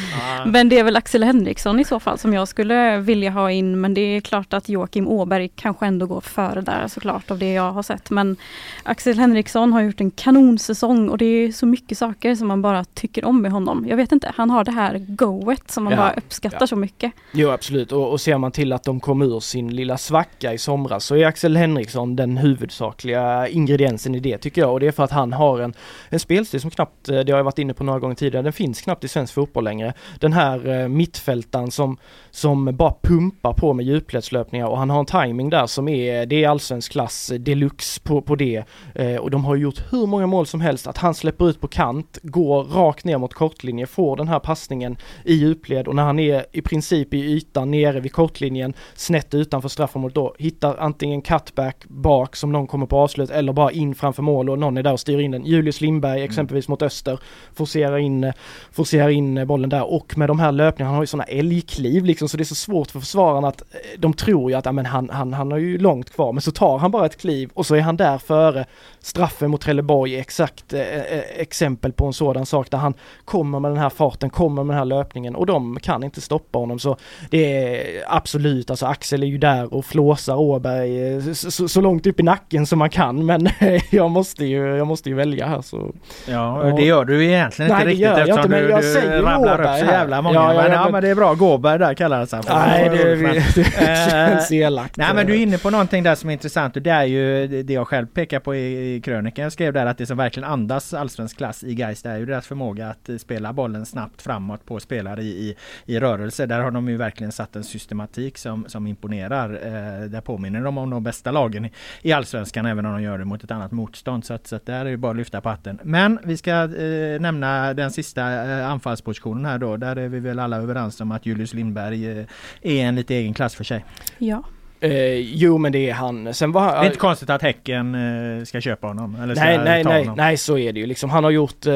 Men det är väl Axel Henriksson i så fall som jag skulle vilja ha in men det är klart att Joakim Åberg kanske ändå går före där såklart av det jag har sett. Men Axel Henriksson har gjort en kanonsäsong och det är så mycket saker som man bara tycker om med honom. Jag vet inte, han har det här goet som man Ja, bara uppskattar ja. så mycket. Jo absolut och, och ser man till att de kom ur sin lilla svacka i somras så är Axel Henriksson den huvudsakliga ingrediensen i det tycker jag och det är för att han har en, en spelstil som knappt, eh, det har jag varit inne på några gånger tidigare, den finns knappt i svensk fotboll längre. Den här eh, mittfältaren som, som bara pumpar på med djupledslöpningar och han har en timing där som är, det är allsvensk klass eh, deluxe på, på det. Eh, och de har gjort hur många mål som helst, att han släpper ut på kant, går rakt ner mot kortlinje, får den här passningen i djupled och när han är i princip i ytan nere vid kortlinjen snett utanför straffområdet då hittar antingen cutback bak som någon kommer på avslut eller bara in framför mål och någon är där och styr in den. Julius Lindberg exempelvis mot Öster forcerar in, forcerar in bollen där och med de här löpningarna, han har ju sådana älgkliv liksom så det är så svårt för försvararna att eh, de tror ju att ja, men han, han, han har ju långt kvar men så tar han bara ett kliv och så är han där före straffen mot Trelleborg är exakt eh, eh, exempel på en sådan sak där han kommer med den här farten, kommer med den här löpningen och de kan inte stoppa honom så det är absolut, alltså Axel är ju där och flåsar Åberg eh, så, så, så långt upp i nacken som man kan men jag måste ju, jag måste ju välja här så. Ja, det gör du egentligen Nej, inte riktigt jag eftersom inte, men du, jag du säger rabblar upp Åberg så här. jävla många. Ja, ja, men, ja, ja, men- men det är bra. Gåberg där han sig för. Nej det, det Eh, känns elakt. Nej men du är inne på någonting där som är intressant och det är ju det jag själv pekar på i, i krönikan. Jag skrev där att det som verkligen andas allsvensk klass i Gais det är ju deras förmåga att eh, spela bollen snabbt framåt på spelare i, i, i rörelse. Där har de ju verkligen satt en systematik som, som imponerar. Eh, där påminner de om de bästa lagen i, i allsvenskan även om de gör det mot ett annat motstånd. Så att, så att där är det bara att lyfta på hatten. Men vi ska eh, nämna den sista eh, anfallspositionen här då. Där är vi väl alla överens om att Julius Lindberg eh, är en lite egen klass för sig. Ja. Eh, jo men det är han. Sen var Det är inte konstigt att Häcken eh, ska köpa honom. Eller ska Nej, nej, ta nej, honom. nej så är det ju liksom. Han har gjort, eh,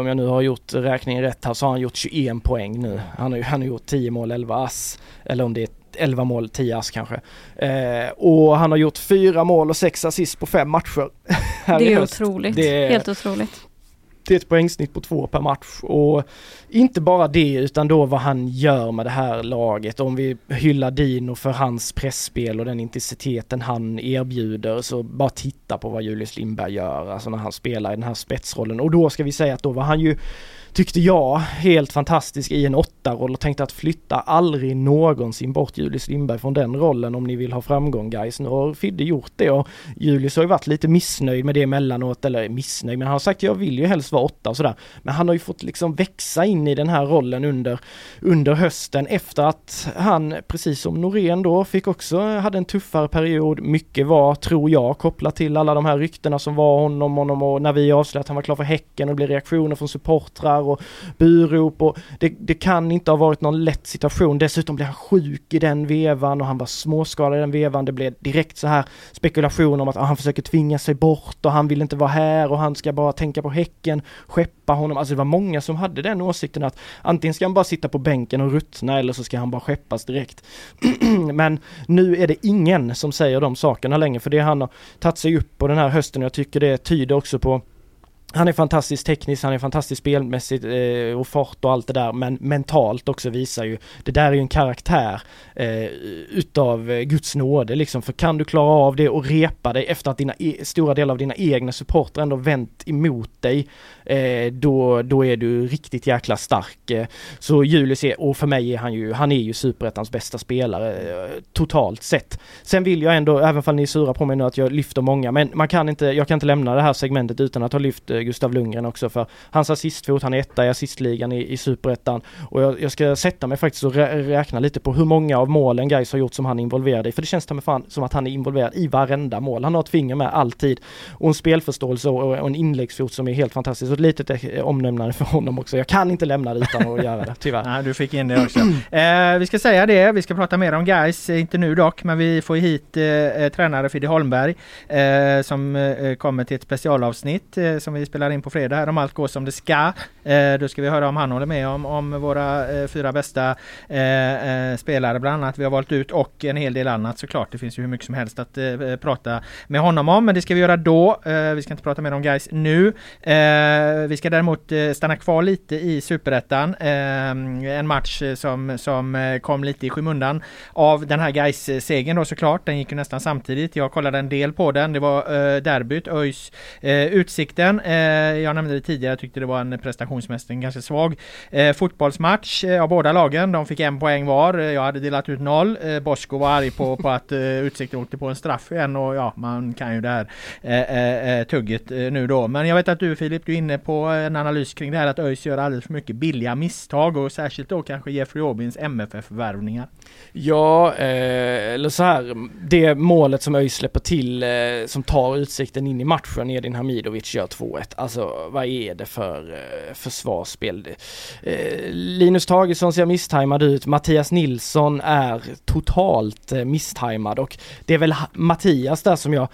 om jag nu har gjort räkningen rätt här, så har han gjort 21 poäng nu. Han har ju han har gjort 10 mål, 11 ass. Eller om det är 11 mål, 10 ass kanske. Eh, och han har gjort 4 mål och 6 assist på 5 matcher. Det är otroligt. Det är- Helt otroligt det är ett poängsnitt på två per match och inte bara det utan då vad han gör med det här laget. Om vi hyllar Dino för hans pressspel och den intensiteten han erbjuder så bara titta på vad Julius Lindberg gör, alltså när han spelar i den här spetsrollen. Och då ska vi säga att då var han ju tyckte jag, helt fantastisk i en åtta-roll och tänkte att flytta aldrig någonsin bort Julius Lindberg från den rollen om ni vill ha framgång guys. Nu har Fidde gjort det och Julius har ju varit lite missnöjd med det emellanåt, eller missnöjd, men han har sagt jag vill ju helst vara åtta och sådär. Men han har ju fått liksom växa in i den här rollen under, under hösten efter att han, precis som Norén då, fick också, hade en tuffare period. Mycket var, tror jag, kopplat till alla de här ryktena som var honom, honom och när vi avslöjade att han var klar för Häcken och det blev reaktioner från supportrar och burop och det, det kan inte ha varit någon lätt situation. Dessutom blev han sjuk i den vevan och han var småskadad i den vevan. Det blev direkt så här spekulation om att ah, han försöker tvinga sig bort och han vill inte vara här och han ska bara tänka på Häcken, skeppa honom. Alltså det var många som hade den åsikten att antingen ska han bara sitta på bänken och ruttna eller så ska han bara skeppas direkt. Men nu är det ingen som säger de sakerna längre för det han har tagit sig upp på den här hösten. Jag tycker det tyder också på han är fantastiskt teknisk, han är fantastiskt spelmässigt eh, och fart och allt det där men mentalt också visar ju, det där är ju en karaktär eh, utav eh, Guds nåde liksom för kan du klara av det och repa dig efter att dina e stora delar av dina egna supportrar ändå vänt emot dig eh, då, då är du riktigt jäkla stark. Eh, så Julius är, och för mig är han ju, han är ju superettans bästa spelare eh, totalt sett. Sen vill jag ändå, även om ni är sura på mig nu att jag lyfter många, men man kan inte, jag kan inte lämna det här segmentet utan att ha lyft eh, Gustav Lundgren också för hans assistfot, han är etta i assistligan i, i superettan och jag, jag, ska sätta mig faktiskt och rä räkna lite på hur många av målen guys har gjort som han är involverad i, för det känns ta fan som att han är involverad i varenda mål. Han har ett finger med alltid och en spelförståelse och, och en inläggsfot som är helt fantastisk. Så ett litet eh, omnämnande för honom också. Jag kan inte lämna det utan att göra det, tyvärr. Nej, du fick in det också. Eh, vi ska säga det, vi ska prata mer om guys, inte nu dock, men vi får hit eh, eh, tränare Fidde Holmberg eh, som eh, kommer till ett specialavsnitt eh, som vi spelar in på fredag här om allt går som det ska. Eh, då ska vi höra om han håller med om, om våra eh, fyra bästa eh, eh spelare bland annat vi har valt ut och en hel del annat såklart. Det finns ju hur mycket som helst att eh, eh prata med honom om men det ska vi göra då. Eh, vi ska inte prata mer om guys nu. Eh, vi ska däremot eh, stanna kvar lite i Superettan. en match som, som kom lite i skymundan av den här guys segern då såklart. Den gick ju nästan samtidigt. Jag kollade en del på den. Det var derbyt, ÖIS Utsikten. Eh, jag nämnde det tidigare. Jag tyckte det var en prestationsmässigt ganska svag eh, fotbollsmatch eh, av båda lagen. De fick en poäng var. Jag hade delat ut noll. Bosko var arg på, på att Utsikten åkte på en straff igen och ja, man kan ju det här eh, tugget nu då. Men jag vet att du Filip, du är inne på en analys kring det här att ÖIS gör alldeles för mycket billiga misstag och särskilt då kanske Jeffrey Aubins MFF-värvningar. Ja, eller så här, det målet som ÖIS släpper till som tar Utsikten in i matchen, Edin Hamidovic gör 2-1. Alltså vad är det för eh, försvarsspel? Eh, Linus Tagesson ser misstajmad ut, Mattias Nilsson är totalt eh, misstajmad och det är väl Mattias där som jag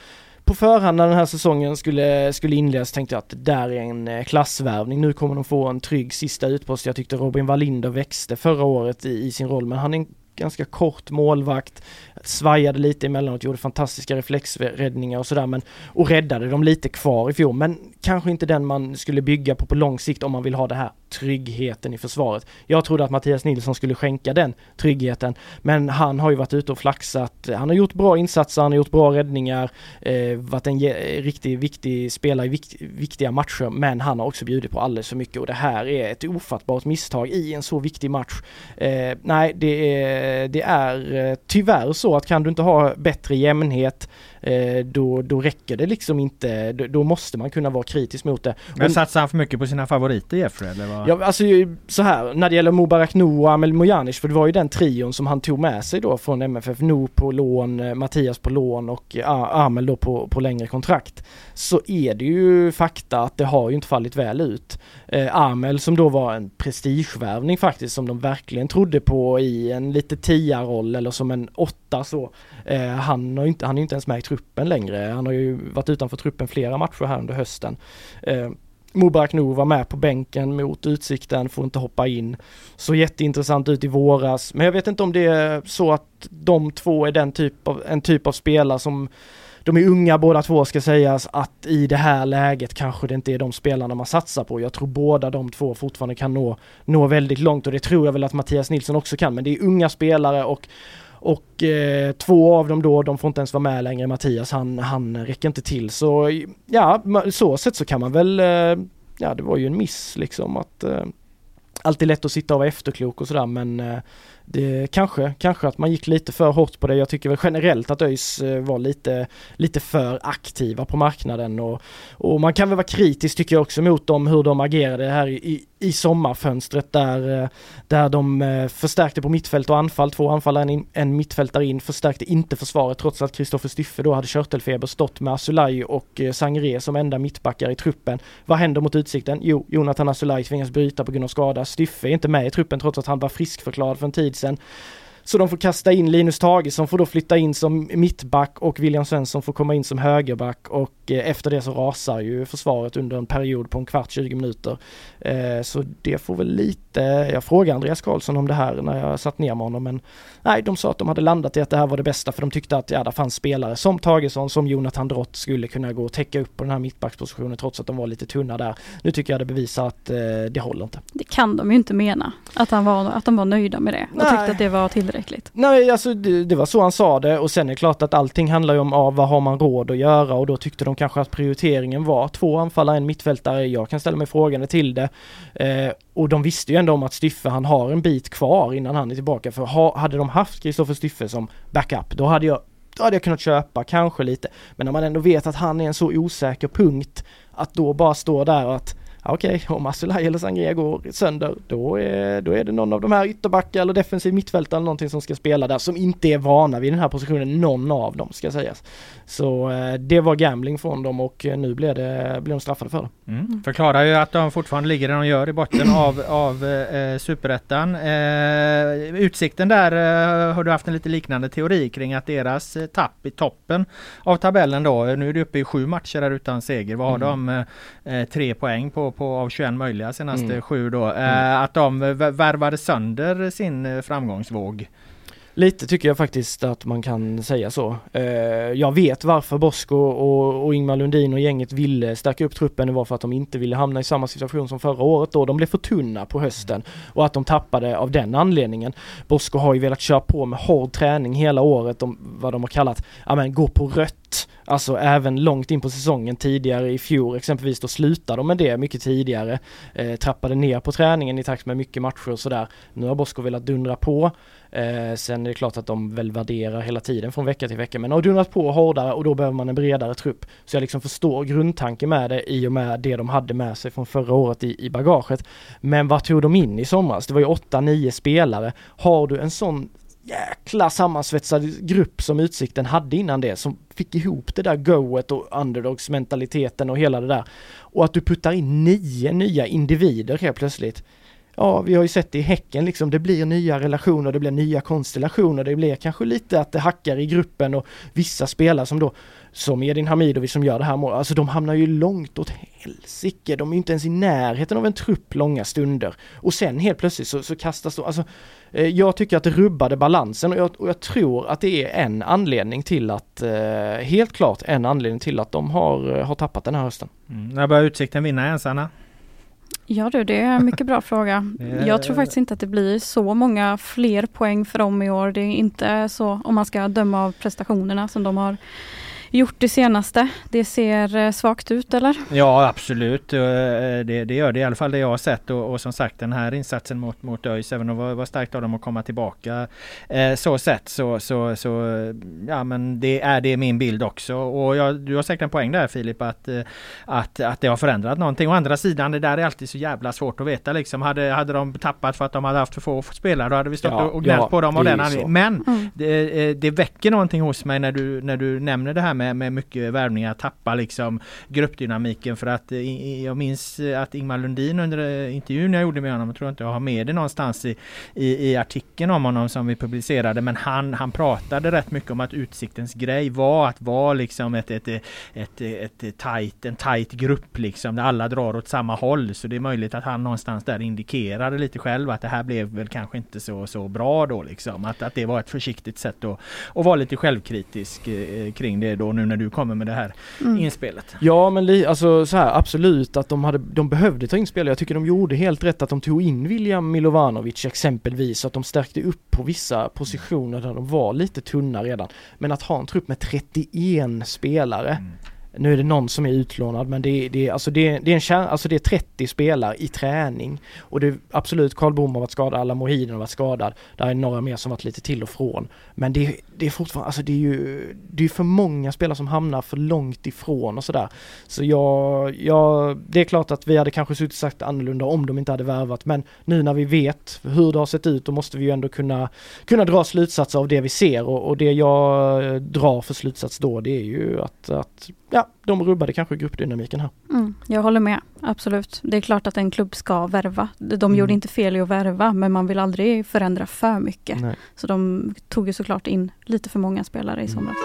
på förhand när den här säsongen skulle, skulle inledas tänkte jag att det där är en eh, klassvärvning. Nu kommer de få en trygg sista utpost. Jag tyckte Robin Wallinder växte förra året i, i sin roll men han är en ganska kort målvakt, svajade lite emellanåt, gjorde fantastiska reflexräddningar och sådär men och räddade dem lite kvar i fjol. Men kanske inte den man skulle bygga på på lång sikt om man vill ha det här tryggheten i försvaret. Jag trodde att Mattias Nilsson skulle skänka den tryggheten men han har ju varit ute och flaxat. Han har gjort bra insatser, han har gjort bra räddningar, eh, varit en riktigt viktig spelare i vikt, viktiga matcher men han har också bjudit på alldeles för mycket och det här är ett ofattbart misstag i en så viktig match. Eh, nej, det är, det är eh, tyvärr så att kan du inte ha bättre jämnhet då, då räcker det liksom inte, då, måste man kunna vara kritisk mot det. Men satsar han för mycket på sina favoriter Jeffrey eller vad? Ja alltså så här, när det gäller Mubarak No och Amel Mojanic, för det var ju den trion som han tog med sig då från MFF, No på lån, eh, Mattias på lån och Amel då på, på längre kontrakt. Så är det ju fakta att det har ju inte fallit väl ut. Eh, Amel som då var en prestigevärvning faktiskt som de verkligen trodde på i en lite tia-roll eller som en åtta så. Eh, han, har inte, han är inte ens med i truppen truppen längre. Han har ju varit utanför truppen flera matcher här under hösten. Eh, Mubarak Nour var med på bänken mot Utsikten, får inte hoppa in. Så jätteintressant ut i våras, men jag vet inte om det är så att de två är den typ av, en typ av spelare som de är unga båda två ska sägas, att i det här läget kanske det inte är de spelarna man satsar på. Jag tror båda de två fortfarande kan nå, nå väldigt långt och det tror jag väl att Mattias Nilsson också kan, men det är unga spelare och och eh, två av dem då, de får inte ens vara med längre. Mattias, han, han räcker inte till. Så ja, så sett så kan man väl, eh, ja det var ju en miss liksom att eh, alltid lätt att sitta och vara efterklok och sådär men eh, det kanske, kanske att man gick lite för hårt på det. Jag tycker väl generellt att ÖIS eh, var lite, lite för aktiva på marknaden och, och man kan väl vara kritisk tycker jag också mot dem hur de agerade här i, i sommarfönstret där, eh, där de eh, förstärkte på mittfält och anfall, två anfallare, en, en mittfältare in, förstärkte inte försvaret trots att Kristoffer Styffe då hade körtelfeber, stått med Asulaj och Sangre som enda mittbackar i truppen. Vad händer mot Utsikten? Jo, Jonathan Asulaj tvingas bryta på grund av skada. Styffe är inte med i truppen trots att han var friskförklarad för en tid sitsen. Så de får kasta in Linus Tage som får då flytta in som mittback och William Svensson får komma in som högerback och eh, efter det så rasar ju försvaret under en period på en kvart, 20 minuter. Eh, så det får väl lite, jag frågade Andreas Karlsson om det här när jag satt ner med honom men nej, de sa att de hade landat i att det här var det bästa för de tyckte att ja, det fanns spelare som Tagesson, som Jonathan Drott skulle kunna gå och täcka upp på den här mittbackspositionen trots att de var lite tunna där. Nu tycker jag det bevisar att eh, det håller inte. Det kan de ju inte mena, att, han var, att de var nöjda med det och nej. tyckte att det var tillräckligt tillräckligt? Nej, alltså det, det, var så han sa det och sen är det klart att allting handlar ju om ah, vad har man råd att göra och då tyckte de kanske att prioriteringen var två anfallare, en mittfältare. Jag kan ställa mig frågande till det. Eh, och de visste ju ändå om att Styffe han har en bit kvar innan han är tillbaka för ha, hade de haft Kristoffer Styffe som backup då hade jag då hade jag kunnat köpa, kanske lite. Men när man ändå vet att han är en så osäker punkt att då bara stå där och att okej, okay, om Asulaj eller Sangria går sönder, då är, då är det någon av de här ytterbackar eller defensiv mittfältare eller någonting som ska spela där, som inte är vana vid den här positionen, någon av dem ska sägas. Så eh, det var gambling från dem och eh, nu blev, det, blev de straffade för det. Mm. Förklarar ju att de fortfarande ligger där de gör i botten av, av eh, superettan. Eh, utsikten där eh, har du haft en lite liknande teori kring att deras eh, tapp i toppen av tabellen då, nu är det uppe i sju matcher där utan seger. Vad har mm. de? Eh, tre poäng på, på av 21 möjliga senaste mm. sju då. Mm. Att de värvade sönder sin framgångsvåg. Lite tycker jag faktiskt att man kan säga så. Eh, jag vet varför Bosko och, och Ingmar Lundin och gänget ville stärka upp truppen. Det var för att de inte ville hamna i samma situation som förra året då. De blev för tunna på hösten och att de tappade av den anledningen. Bosko har ju velat köra på med hård träning hela året, de, vad de har kallat, ja men gå på rött. Alltså även långt in på säsongen tidigare i fjol exempelvis då slutade de med det mycket tidigare. Eh, trappade ner på träningen i takt med mycket matcher och sådär. Nu har Bosko velat dundra på. Eh, sen det är klart att de väl värderar hela tiden från vecka till vecka men har dunat på hårdare och då behöver man en bredare trupp. Så jag liksom förstår grundtanken med det i och med det de hade med sig från förra året i, i bagaget. Men vad tog de in i somras? Det var ju 8-9 spelare. Har du en sån jäkla sammansvetsad grupp som Utsikten hade innan det som fick ihop det där goet och underdogsmentaliteten och hela det där. Och att du puttar in nio nya individer helt plötsligt ja, vi har ju sett det i Häcken liksom, det blir nya relationer, det blir nya konstellationer, det blir kanske lite att det hackar i gruppen och vissa spelare som då, som Edin Hamidovic som gör det här målet, alltså de hamnar ju långt åt helsike, de är inte ens i närheten av en trupp långa stunder. Och sen helt plötsligt så, så kastas de, alltså eh, jag tycker att det rubbade balansen och jag, och jag, tror att det är en anledning till att, eh, helt klart en anledning till att de har, eh, har tappat den här hösten. Mm. När börjar Utsikten vinna ens Anna? Ja du, det är en mycket bra fråga. Jag tror faktiskt inte att det blir så många fler poäng för dem i år. Det är inte så, om man ska döma av prestationerna som de har gjort det senaste. Det ser eh, svagt ut eller? Ja absolut, eh, det, det gör det i alla fall det jag har sett och, och som sagt den här insatsen mot, mot ÖIS, även om det var, starkt av dem att komma tillbaka eh, så sett så, så, så ja men det är det min bild också och jag, du har säkert en poäng där Filip att, eh, att, att det har förändrat någonting. Å andra sidan det där är alltid så jävla svårt att veta liksom. Hade, hade de tappat för att de hade haft för få spelare då hade vi stått ja, och gnällt ja, på dem av den anledningen. Men mm. det, det väcker någonting hos mig när du, när du nämner det här med, med mycket värvningar tappa liksom gruppdynamiken för att eh, jag minns eh, att Ingmar Lundin under eh, intervjun jag gjorde med honom, jag tror inte jag har med det någonstans i, i, i artikeln om honom som vi publicerade, men han, han pratade rätt mycket om att Utsiktens grej var att vara liksom ett, ett, ett, ett, ett tight, en tight grupp liksom, där alla drar åt samma håll. Så det är möjligt att han någonstans där indikerade lite själv att det här blev väl kanske inte så, så bra då liksom. Att, att det var ett försiktigt sätt att, att vara lite självkritisk kring det då då nu när du kommer med det här Mm. inspelet. Ja men li, alltså så här, absolut att de, hade, de behövde ta in spelare. Jag tycker de gjorde helt rätt att de tog in William Milovanovic exempelvis. Att de stärkte upp på vissa positioner där de var lite tunna redan. Men att ha en trupp med 31 spelare Mm. Nu är det någon som är utlånad men det är, det alltså det det är en kär, alltså det är 30 spelare i träning. Och det är absolut, Karl Bom har varit skadad, alla Mohiden har varit skadad. Där är några mer som varit lite till och från. Men det, är- det är fortfarande, alltså det är ju, det är för många spelare som hamnar för långt ifrån och sådär. Så jag, jag, det är klart att vi hade kanske suttit sagt annorlunda om de inte hade värvat. Men nu när vi vet hur det har sett ut då måste vi ju ändå kunna, kunna dra slutsatser av det vi ser. Och, och det jag drar för slutsats då det är ju att, att ja, de rubbade kanske gruppdynamiken här. Mm, jag håller med, absolut. Det är klart att en klubb ska värva. De Mm. gjorde inte fel i att värva men man vill aldrig förändra för mycket. Nej. Så de tog ju såklart in lite för många spelare i Mm. somras.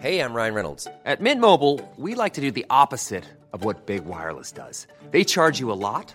Hey, I'm Ryan Reynolds. At Mint Mobile, we like to do the opposite of what Big Wireless does. They charge you a lot,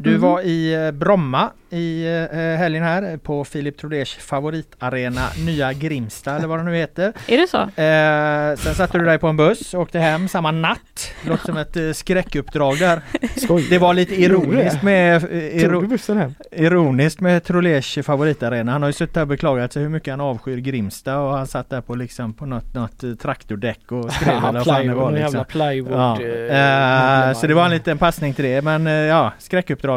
du Mhm. var i eh, Bromma i eh, helgen här på Filip Troders favoritarena Nya Grimsta eller vad det nu heter. Är det så? Eh, sen satte du dig på en buss och åkte hem samma natt. Låter som ett eh, skräckuppdrag där. Skoj. Det var lite ironiskt med, eh, iro, bussen hem? ironiskt med Trolers favoritarena. Han har ju suttit där och beklagat sig hur mycket han avskyr Grimsta och han satt där på liksom på något, något eh, traktordäck och skrev eller vad det var liksom. jävla plywood. Ja. eh, Eh, så det var en liten passning till det men eh, ja,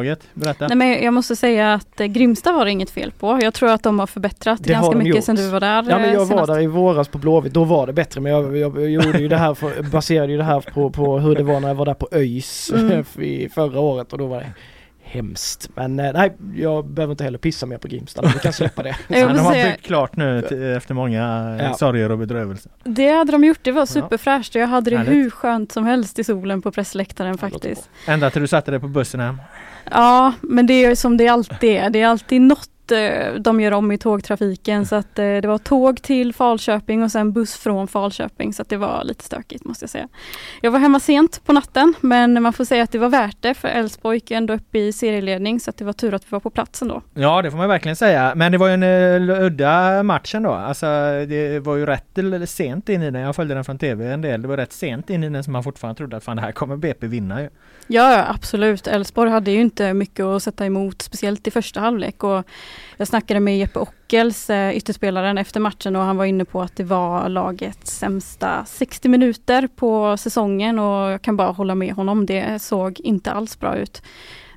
skräckuppdraget. Berätta. Nej, men jag måste säga att eh, Grimsta var det inget fel på. Jag tror att de har förbättrat Det har ganska de mycket gjort. sedan du var där. Ja men eh, jag var senast. där i våras på Blåvitt, då var det bättre men jag, jag, jag gjorde ju det här, för, baserade ju det här på, på hur det var när jag var där på ÖIS Mm. i förra året och då var det hemskt. Men eh, nej, jag behöver inte heller pissa mer på Grimsta, vi kan släppa det. De har byggt klart nu efter många eh, Ja. sorger och bedrövelser. Det hade de gjort, det var superfräscht och jag hade det Härligt. hur skönt som helst i solen på pressläktaren faktiskt. Ända till du satte dig på bussen hem. Ja, men det är som det alltid är. Det är alltid något de gör om i tågtrafiken så att eh, det var tåg till Falköping och sen buss från Falköping så att det var lite stökigt måste jag säga. Jag var hemma sent på natten men man får säga att det var värt det för Elfsborg gick ändå upp i serieledning så att det var tur att vi var på plats ändå. Ja det får man verkligen säga. Men det var ju en uh, udda match ändå. Alltså det var ju rätt sent in i den. Jag följde den från TV en del. Det var rätt sent in i den som man fortfarande trodde att fan det här kommer BP vinna ju. Ja, ja, absolut. Elfsborg hade ju inte mycket att sätta emot, speciellt i första halvlek. Och jag snackade med Jeppe Ockels, eh, ytterspelaren, efter matchen och han var inne på att det var lagets sämsta 60 minuter på säsongen och jag kan bara hålla med honom. Det såg inte alls bra ut.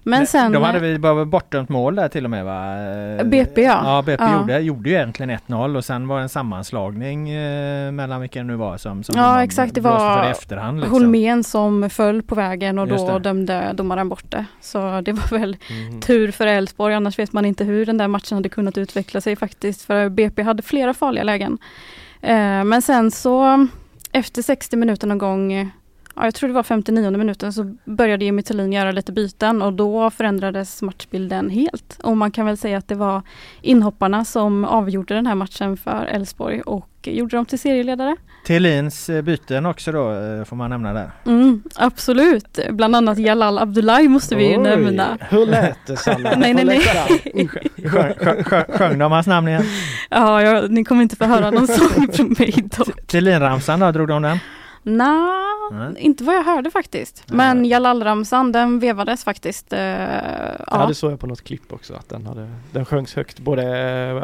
Men sen... De hade vi bara bortdömt mål där till och med va? Eh, BP, ja. Ja BP Ja. Gjorde, gjorde ju egentligen 1-0 och sen var det en sammanslagning eh, mellan vilka det nu var som, som Ja, exakt, det var för efterhand. Liksom. Holmén som föll på vägen och Just då det. dömde domaren bort det. Så det var väl Mm. tur för Elfsborg, annars vet man inte hur den där matchen hade kunnat utveckla sig faktiskt. För BP hade flera farliga lägen. Eh, men sen så efter 60 minuter någon gång, eh, ja, jag tror det var 59 minuten, så började Jimmy Tillin göra lite byten och då förändrades matchbilden helt. Och man kan väl säga att det var inhopparna som avgjorde den här matchen för Elfsborg och gjorde dem till serieledare. Thelins eh, byten också då eh, får man nämna där. Mm, absolut, bland annat Jalal Abdullahi måste vi ju Oj, nämna. Hur lät det Sanna? Nej, nej, nej. läktaren? Sjö, sjö, sjö, sjöng de hans namn igen? Ja, jag, ni kommer inte få höra någon sång från mig då. Thelin-ramsan då, drog de den? Nja, Nej. inte vad jag hörde faktiskt. Men Jalal-ramsan den vevades faktiskt. Eh, Ja, ja. det såg jag på något klipp också att den, hade, den sjöngs högt både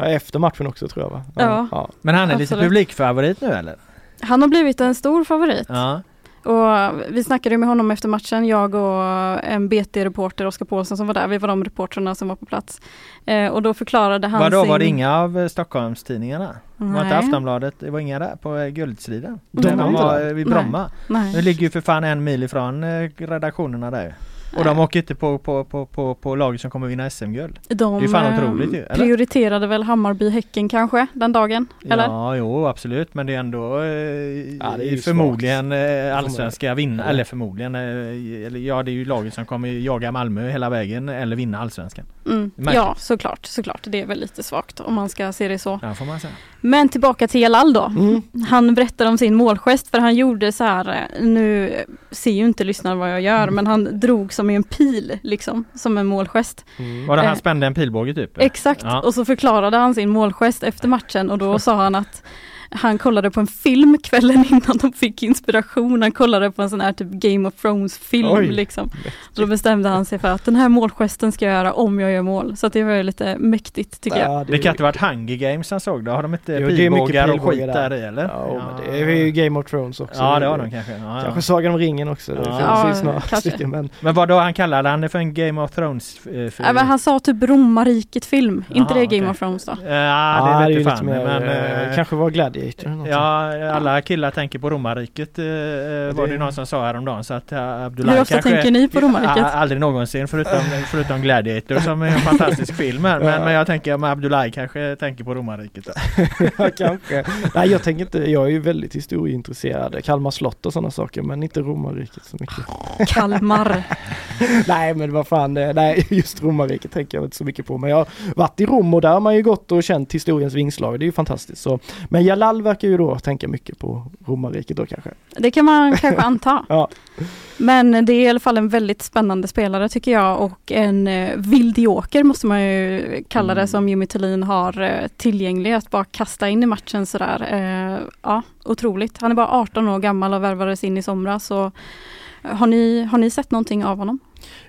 eh, efter matchen också tror jag va? Ja. Men han är lite Absolut. publikfavorit nu eller? Han har blivit en stor favorit. Ja. Och vi snackade med honom efter matchen, jag och en BT-reporter, Oskar Paulsson som var där. Vi var de reportrarna som var på plats. Eh, och då förklarade han Vadå, sin... var det inga av eh, Stockholmstidningarna? Var inte Nej. Aftonbladet, det var inga där på eh, guldstriden? De de var där? eh, vid Nej. Bromma. Nej. Det ligger ju för fan en mil ifrån redaktionerna där. Och de åker inte på, på, på, på, på laget som kommer vinna SM-guld. De Det är fan eh, otroligt ju, eller? prioriterade väl Hammarby-Häcken kanske den dagen? Eller? Ja, jo absolut men det är ändå eh, Ja, det är förmodligen eh, allsvenska vinna, Ja. eller förmodligen, eh, eller ja det är ju laget som kommer jaga Malmö hela vägen eller vinna allsvenskan. Mm. Ja, såklart, såklart. Det är väl lite svagt om man ska se det så. Ja får man säga. Men tillbaka till Jalal då. Mm. Han berättar om sin målgest för han gjorde så här, eh, nu ser ju inte lyssnaren vad jag gör, men han drog som i en pil liksom, som en målgest. Mm. Var det han Eh, spände en pilbåge typ? Exakt, Ja. och så förklarade han sin målgest efter matchen och då sa han att han kollade på en film kvällen innan de fick inspiration. Han kollade på en sån här typ Game of Thrones film Oj. liksom. Så då bestämde han sig för att den här målgesten ska jag göra om jag gör mål. Så att det var ju lite mäktigt tycker jag. Ja, Det kan inte varit Hunger Games han såg då? Har de inte Jo, det är mycket pilbågar och skit där. där i eller? Ja, men det är ju Game of Thrones också. Ja det har de kanske. Ja, Kanske ja. Sagan om ringen också. Det Ja. finns Ja, några stycken men Men vad då han kallade han det för en Game of Thrones? Eh, för... Ja, men han sa typ romarriket film, inte Jaha, det Game okej. of Thrones då? Ja, det ju vet lite fan. mer, Men, eh, eh, kanske var Gladiator eller någonting. Ja, alla killar tänker på romarriket eh, var det någon som sa häromdagen så att eh, Abdullah Hur ofta kanske... tänker ni på romarriket? Aldrig någonsin förutom, förutom Gladiator som är en fantastisk film här. men, men jag tänker att Abdullah kanske tänker på romarriket. Ja, kanske. Nej jag tänker inte, jag är ju väldigt historieintresserad. Kalmar slott och sådana saker men inte romarriket så mycket. Kalmar. nej men vad fan, eh, nej just romarriket tänker jag inte så mycket på. Men jag har varit i Rom och där har man ju gått och känt historiens vingslag. Det är ju fantastiskt. Så. Men Jalal verkar ju då tänka mycket på romarriket då kanske. Det kan man kanske anta. Ja. Men det är i alla fall en väldigt spännande spelare tycker jag och en eh, vildjoker måste man ju kalla det Mm. som Jimmy Tillin har eh, tillgänglig att bara kasta in i matchen sådär. Eh, ja, otroligt. Han är bara 18 år gammal och värvades in i somras. Så eh, har, ni, har ni sett någonting av honom?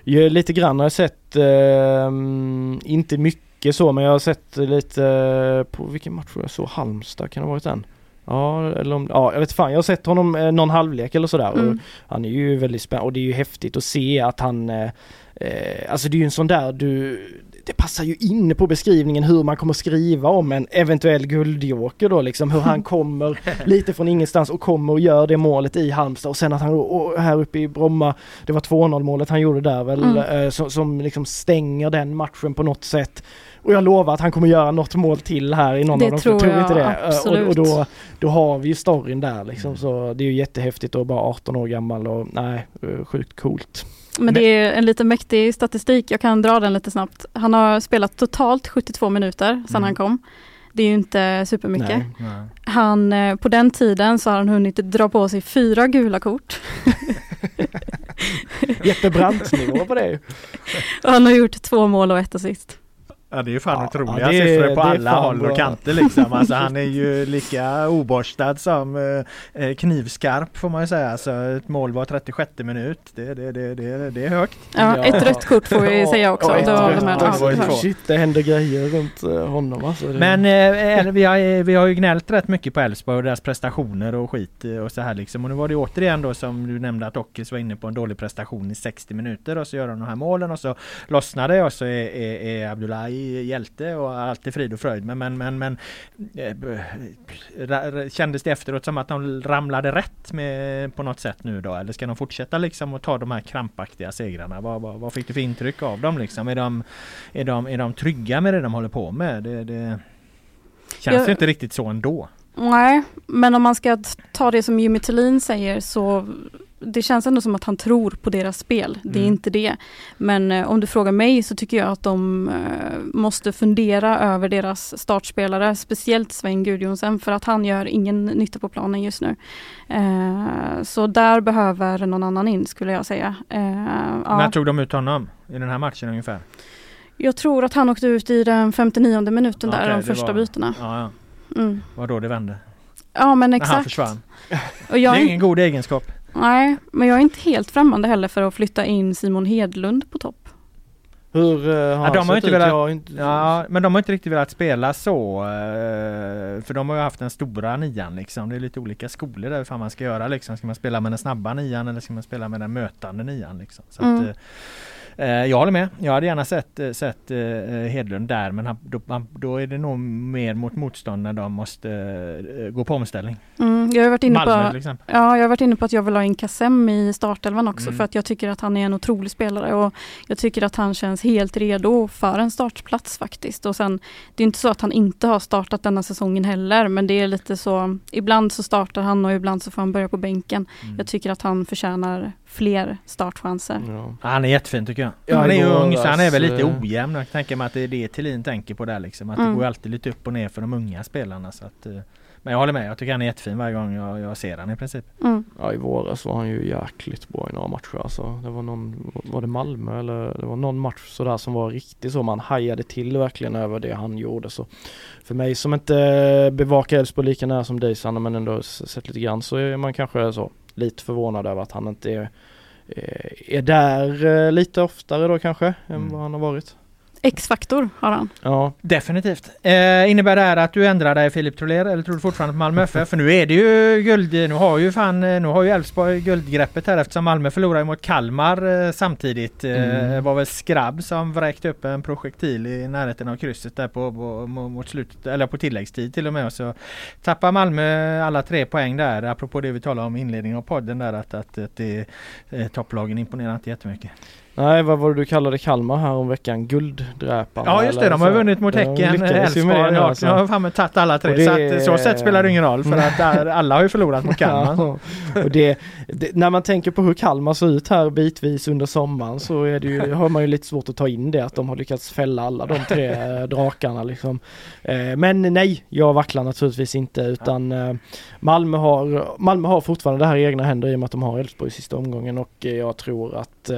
Jag, lite grann har jag sett, ehm, inte mycket så men jag har sett lite eh, på vilken match jag så Halmstad, kan det ha varit den? Ja, eller om, ja jag vet fan, jag har sett honom eh, någon halvlek eller sådär Mm. och han är ju väldigt spännande och det är ju häftigt att se att han eh, eh, Alltså det är ju en sån där du Det passar ju in på beskrivningen hur man kommer skriva om en eventuell guldjoker då liksom hur han kommer lite från ingenstans och kommer och gör det målet i Halmstad och sen att han och här uppe i Bromma Det var 2-0 målet han gjorde där väl Mm. som, som liksom stänger den matchen på något sätt och jag lovar att han kommer göra något mål till här i någon Det av dem. tror tror jag inte det. Eh, Och, absolut. och då, då har vi ju storyn där liksom. Så det är ju jättehäftigt och bara 18 år gammal och nej, eh, sjukt coolt. Men det är en lite mäktig statistik, jag kan dra den lite snabbt. Han har spelat totalt 72 minuter sedan Mm. han kom. Det är ju inte supermycket. Nej. Nej. Han, eh, på den tiden så har han hunnit dra på sig fyra gula kort. Jeppe Brandt-nivå på det. Och han har gjort två mål och ett assist. Ja det är fan Ja, otroliga ja, är- siffror på alla håll och kanter liksom. Alltså han är ju lika oborstad som eh, eh, knivskarp får man ju säga. Alltså ett mål var 36 minut. Det, det, det, det, det är högt. Ja, Ja. ett rött kort får vi säga också. Ja, ett rött de här- ju. Shit, det händer grejer runt eh, honom alltså. Men eh, vi, har, vi har ju gnällt rätt mycket på Elfsborg och deras prestationer och skit eh, och så här liksom. Och nu var det återigen då som du nämnde att Ockels var inne på en dålig prestation i 60 minuter och så gör de de här målen och så lossnar det och så är, är, är Abdullahi hjälte och allt är frid och fröjd. Men, men, men, men eh, kändes det efteråt som att de ramlade rätt med, på något sätt nu då? Eller ska de fortsätta liksom och ta de här krampaktiga segrarna? Vad, vad, vad fick du för intryck av dem liksom? Är de, är de, är de trygga med det de håller på med? Det, det känns Jag- ju inte riktigt så ändå. Nej, men om man ska ta det som Jimmy Tillin säger så det känns ändå som att han tror på deras spel. Det är Mm. inte det. Men eh, om du frågar mig så tycker jag att de eh, måste fundera över deras startspelare, speciellt Sven Gudjonsen för att han gör ingen nytta på planen just nu. Eh, så där behöver någon annan in skulle jag säga. Eh, ja. När tog de ut honom? I den här matchen ungefär? Jag tror att han åkte ut i den 59 minuten där, Okej, de första var- bytena. Ja, ja. Mm. Var då det vände? Ja men När han exakt. försvann. Och jag det är ingen god egenskap. Nej, men jag är inte helt främmande heller för att flytta in Simon Hedlund på topp. Hur uh, har Ja, de har inte ut? velat- inte... Ja, men de har inte riktigt velat spela så. eh, För de har ju haft den stora nian liksom. Det är lite olika skolor där hur fan man ska göra liksom. Ska man spela med den snabba nian eller ska man spela med den mötande nian liksom. Så Mm. att, eh, eh, jag håller med. Jag hade gärna sett, eh, sett eh, Hedlund där men han, då, han, då är det nog mer mot motstånd när de måste eh, gå på omställning. Mm, jag har varit inne Malmö på. Ja, jag har varit inne på att jag vill ha in Kassem i startelvan också Mm. för att jag tycker att han är en otrolig spelare och jag tycker att han känns helt redo för en startplats faktiskt. Och sen, det är inte så att han inte har startat denna säsongen heller men det är lite så, ibland så startar han och ibland så får han börja på bänken. Mm. Jag tycker att han förtjänar fler startchanser. Ja. Han är jättefin tycker jag. Ja, han är ju ung så han är väl lite alltså, ojämn. Jag tänker mig att det är det Thelin tänker på där liksom. Att Mm. det går alltid lite upp och ner för de unga spelarna. Så att, eh, men jag håller med. Jag tycker han är jättefin varje gång jag, jag ser han i princip. Mm. Ja i våras var han ju jäkligt bra i några matcher alltså. Det var någon, var det Malmö eller det var någon match sådär som var riktigt så man hajade till verkligen över det han gjorde så. För mig som inte bevakar Elfsborg lika nära som dig Sanna men ändå sett lite grann så är man kanske så lite förvånad över att han inte är, eh, är där eh, lite oftare då kanske än Mm. vad han har varit. X-faktor har han. Ja, Definitivt. Eh, innebär det här att du ändrar dig Filip Troler eller tror du fortfarande på Malmö FF? För nu är det ju guld, nu har ju fan, nu har ju Elfsborg guldgreppet här eftersom Malmö förlorar ju mot Kalmar eh, samtidigt. Eh, Mm. Det var väl Skrabb som vräkte upp en projektil i närheten av krysset där på, på, mot slutet, eller på tilläggstid till och med. Och så tappar Malmö alla tre poäng där. Apropå det vi talade om i inledningen av podden där att, att, att det, eh, topplagen imponerar inte jättemycket. Nej vad var det du kallade Kalmar här om veckan? Gulddräparna? Ja just det, de har vunnit mot Häcken, Elfsborg och alltså. har fan tagit alla tre. Det- Så att så sätt spelar det ingen roll för att alla har ju förlorat mot Kalmar. Ja, och det, det, när man tänker på hur Kalmar ser ut här bitvis under sommaren så är det ju, har man ju lite svårt att ta in det att de har lyckats fälla alla de tre eh, drakarna liksom. Eh, Men nej, jag vacklar naturligtvis inte utan eh, Malmö har, Malmö har fortfarande det här i egna händer i och med att de har Elfsborg i sista omgången och jag tror att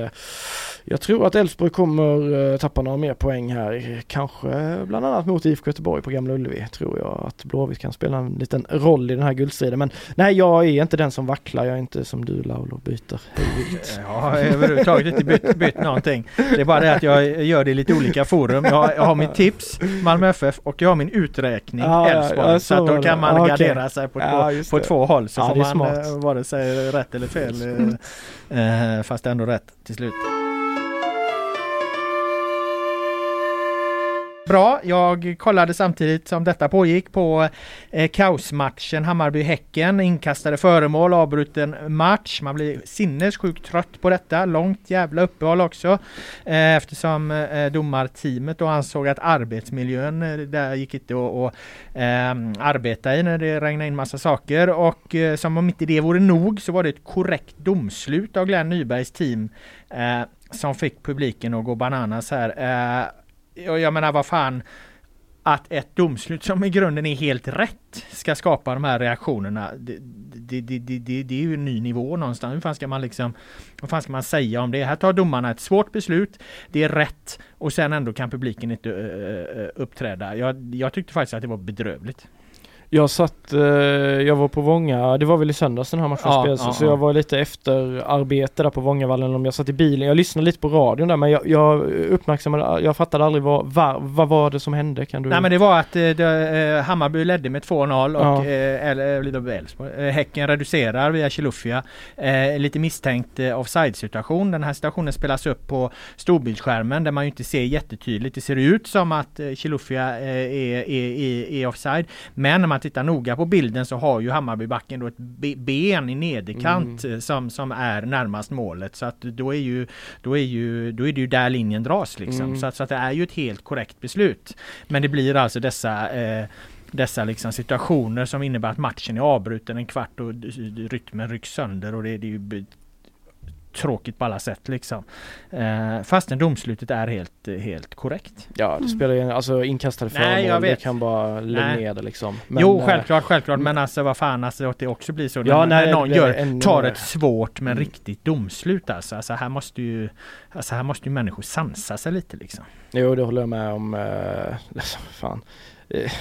jag tror att Elfsborg kommer eh, tappa några mer poäng här. Kanske bland annat mot IFK Göteborg på Gamla Ullevi tror jag att Blåvitt kan spela en liten roll i den här guldstriden. Men nej, jag är inte den som vacklar. Jag är inte som du Laul byter hejvilt. Jag har överhuvudtaget inte bytt, bytt någonting. Det är bara det att jag gör det i lite olika forum. Jag har, jag har mitt tips, Malmö FF, och jag har min uträkning, Ja, ja, Elfsborg. ja, så så då kan man okej. gardera sig på, Ja, två, på två håll. Så Ja, får man smart. eh, vare sig rätt eller fel. eh, fast ändå rätt till slut. Bra, jag kollade samtidigt som detta pågick på eh, kaosmatchen Hammarby-Häcken. Inkastade föremål, avbruten match. Man blir sinnessjukt trött på detta. Långt jävla uppehåll också. Eh, eftersom eh, domarteamet då ansåg att arbetsmiljön eh, där gick inte att, att eh, arbeta i när det regnade in massa saker. Och eh, som om inte det vore nog så var det ett korrekt domslut av Glenn Nybergs team eh, som fick publiken att gå bananas här. Eh, och jag menar vad fan att ett domslut som i grunden är helt rätt ska skapa de här reaktionerna. Det, det, det, det, det, är ju en ny nivå någonstans. Hur fan ska man liksom Vad fan ska man säga om det? Här tar domarna ett svårt beslut. Det är rätt och sen ändå kan publiken inte uh, uppträda. Jag, jag tyckte faktiskt att det var bedrövligt. Jag satt, eh, jag var på Vånga, det var väl i söndags den här matchen Ja, spelades, ja, så ja. jag var lite efter arbete där på Vångavallen om jag satt i bilen. Jag lyssnade lite på radion där men jag, jag uppmärksammade, jag fattade aldrig vad, vad, vad var det som hände? Kan du? Nej men det var att eh, eh, Hammarby ledde med 2-0 och Ja. eh, Elfsborg. Eh, Häcken reducerar via Chilufya. Eh, lite misstänkt eh, offside situation. Den här situationen spelas upp på storbildsskärmen där man ju inte ser jättetydligt. Det ser ut som att eh, Chilufya eh, är, är, är, är offside. Men när man tittar noga på bilden så har ju Hammarbybacken då ett be- ben i nederkant eh, som, som är närmast målet. Så att då är ju då är ju då är det ju där linjen dras liksom. Mm. Så, att, så att det är ju ett helt korrekt beslut. Men det blir alltså dessa eh, dessa liksom situationer som innebär att matchen är avbruten en kvart och rytmen rycks sönder och det, det är ju tråkigt på alla sätt liksom. Eh, fastän domslutet är helt, helt korrekt. Ja det Mm. spelar ju alltså inkastade föremål, det kan bara lägga Nej. ner det liksom. Men, jo eh, självklart, självklart men alltså vad fan alltså att det också blir så Ja, när, när någon gör, tar ett svårt men Mm. riktigt domslut alltså. alltså. Här måste ju Alltså här måste ju människor sansa sig lite liksom. Jo det håller jag med om. Eh, fan. Eh,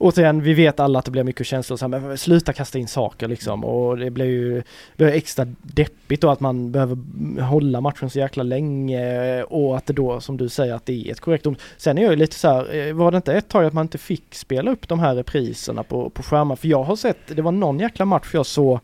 återigen, vi vet alla att det blir mycket känslor så här, men sluta kasta in saker liksom och det blir ju det blir extra deppigt då att man behöver hålla matchen så jäkla länge och att det då som du säger att det är ett korrekt dom. Sen är jag ju lite så här, eh, var det inte ett tag att man inte fick spela upp de här repriserna på, på skärmar? För jag har sett, det var någon jäkla match jag såg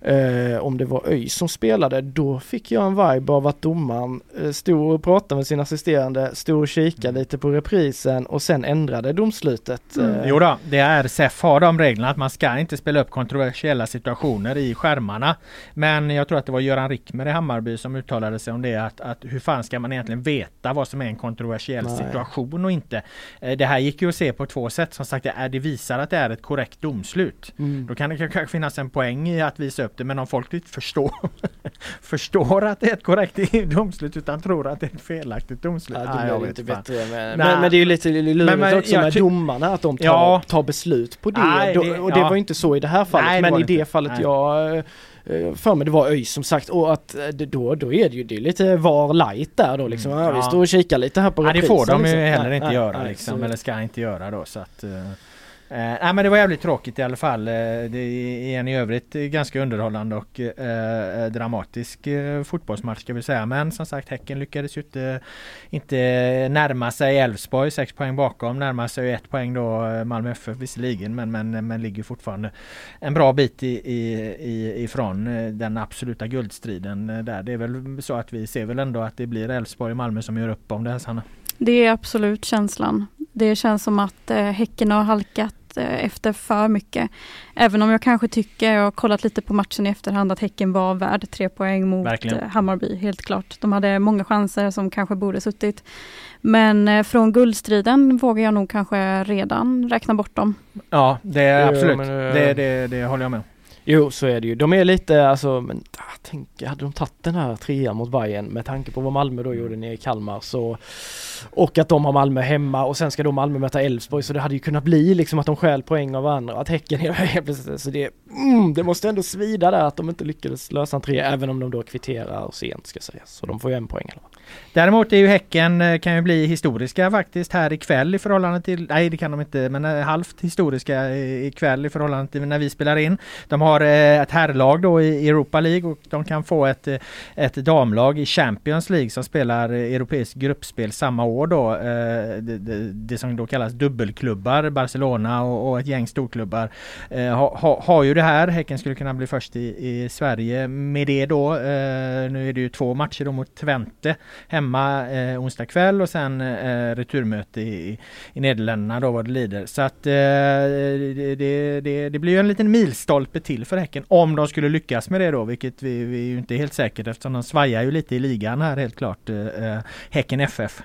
Eh, om det var ÖIS som spelade, då fick jag en vibe av att domaren eh, stod och pratade med sin assisterande, stod och kikade lite på reprisen och sen ändrade domslutet. Mm. Eh, Jo då, det är SEF har de reglerna att man ska inte spela upp kontroversiella situationer i skärmarna. Men jag tror att det var Göran Rickmer i Hammarby som uttalade sig om det att, att hur fan ska man egentligen veta vad som är en kontroversiell Nej. situation och inte. Eh, Det här gick ju att se på två sätt. Som sagt, det, är, det visar att det är ett korrekt domslut. Mm. Då kan det kanske finnas en poäng i att visa upp det men om folk inte förstår, förstår att det är ett korrekt domslut utan tror att det är ett felaktigt domslut. Ja, det blir inte fan. bättre men, men, men det är ju lite lurigt också med domarna att de tar, Ja. tar beslut på det. Nej, det- och det ja. var ju inte så i det här fallet Nej, det men i det inte. fallet Nej. jag eh, för mig det var ÖIS som sagt och att eh, då, då är det ju det är lite VAR light där då liksom. Mm, ja, vi står och kikar lite här på Ja, det reprisen, får de ju liksom. heller Nej, inte nej, göra nej, liksom, eller ska inte göra då så att eh, nej men det var jävligt tråkigt i alla fall. Eh, det är en i övrigt ganska underhållande och eh, eh, dramatisk eh, fotbollsmatch ska vi säga. Men som sagt Häcken lyckades ju inte, inte närma sig Elfsborg, sex poäng bakom. Närmar sig ett poäng då eh, Malmö FF visserligen men, men, men ligger fortfarande en bra bit i, i, i, ifrån den absoluta guldstriden där. Det är väl så att vi ser väl ändå att det blir Elfsborg och Malmö som gör upp om det här Sanna. Det är absolut känslan. Det känns som att eh, Häcken har halkat eh, efter för mycket. Även om jag kanske tycker, jag har kollat lite på matchen i efterhand, att Häcken var värd tre poäng mot Verkligen. eh, Hammarby, helt klart. De hade många chanser som kanske borde suttit. Men eh, från guldstriden vågar jag nog kanske redan räkna bort dem. Ja, det är absolut. det, det, det håller jag med om. Jo så är det ju. De är lite alltså, men ah, tänk, hade de tagit den här trean mot Bayern med tanke på vad Malmö då gjorde nere i Kalmar så och att de har Malmö hemma och sen ska då Malmö möta Elfsborg så det hade ju kunnat bli liksom att de stjäl poäng av varandra att Häcken är helt plötsligt så det, mm, det måste ändå svida där att de inte lyckades lösa en trea även om de då kvitterar sent ska sägas. Så de får ju en poäng i alla fall. Däremot är ju Häcken eh, kan ju bli historiska faktiskt här ikväll i förhållande till, nej det kan de inte, men eh, halvt historiska ikväll i förhållande till när vi spelar in. De har eh, ett herrlag då i Europa League och de kan få ett, ett damlag i Champions League som spelar europeiskt gruppspel samma år då. Det, det, det som då kallas dubbelklubbar, Barcelona och, och ett gäng storklubbar ha, ha, har ju det här. Häcken skulle kunna bli först i, i Sverige med det då. Nu är det ju två matcher då mot Twente hemma eh, onsdag kväll och sen eh, returmöte i, i Nederländerna då vad det lider. Så att eh, det, det, det, blir ju en liten milstolpe till för Häcken om de skulle lyckas med det då, vilket vi, vi är ju inte helt säkert eftersom de svajar ju lite i ligan här helt klart. Eh, eh Häcken FF.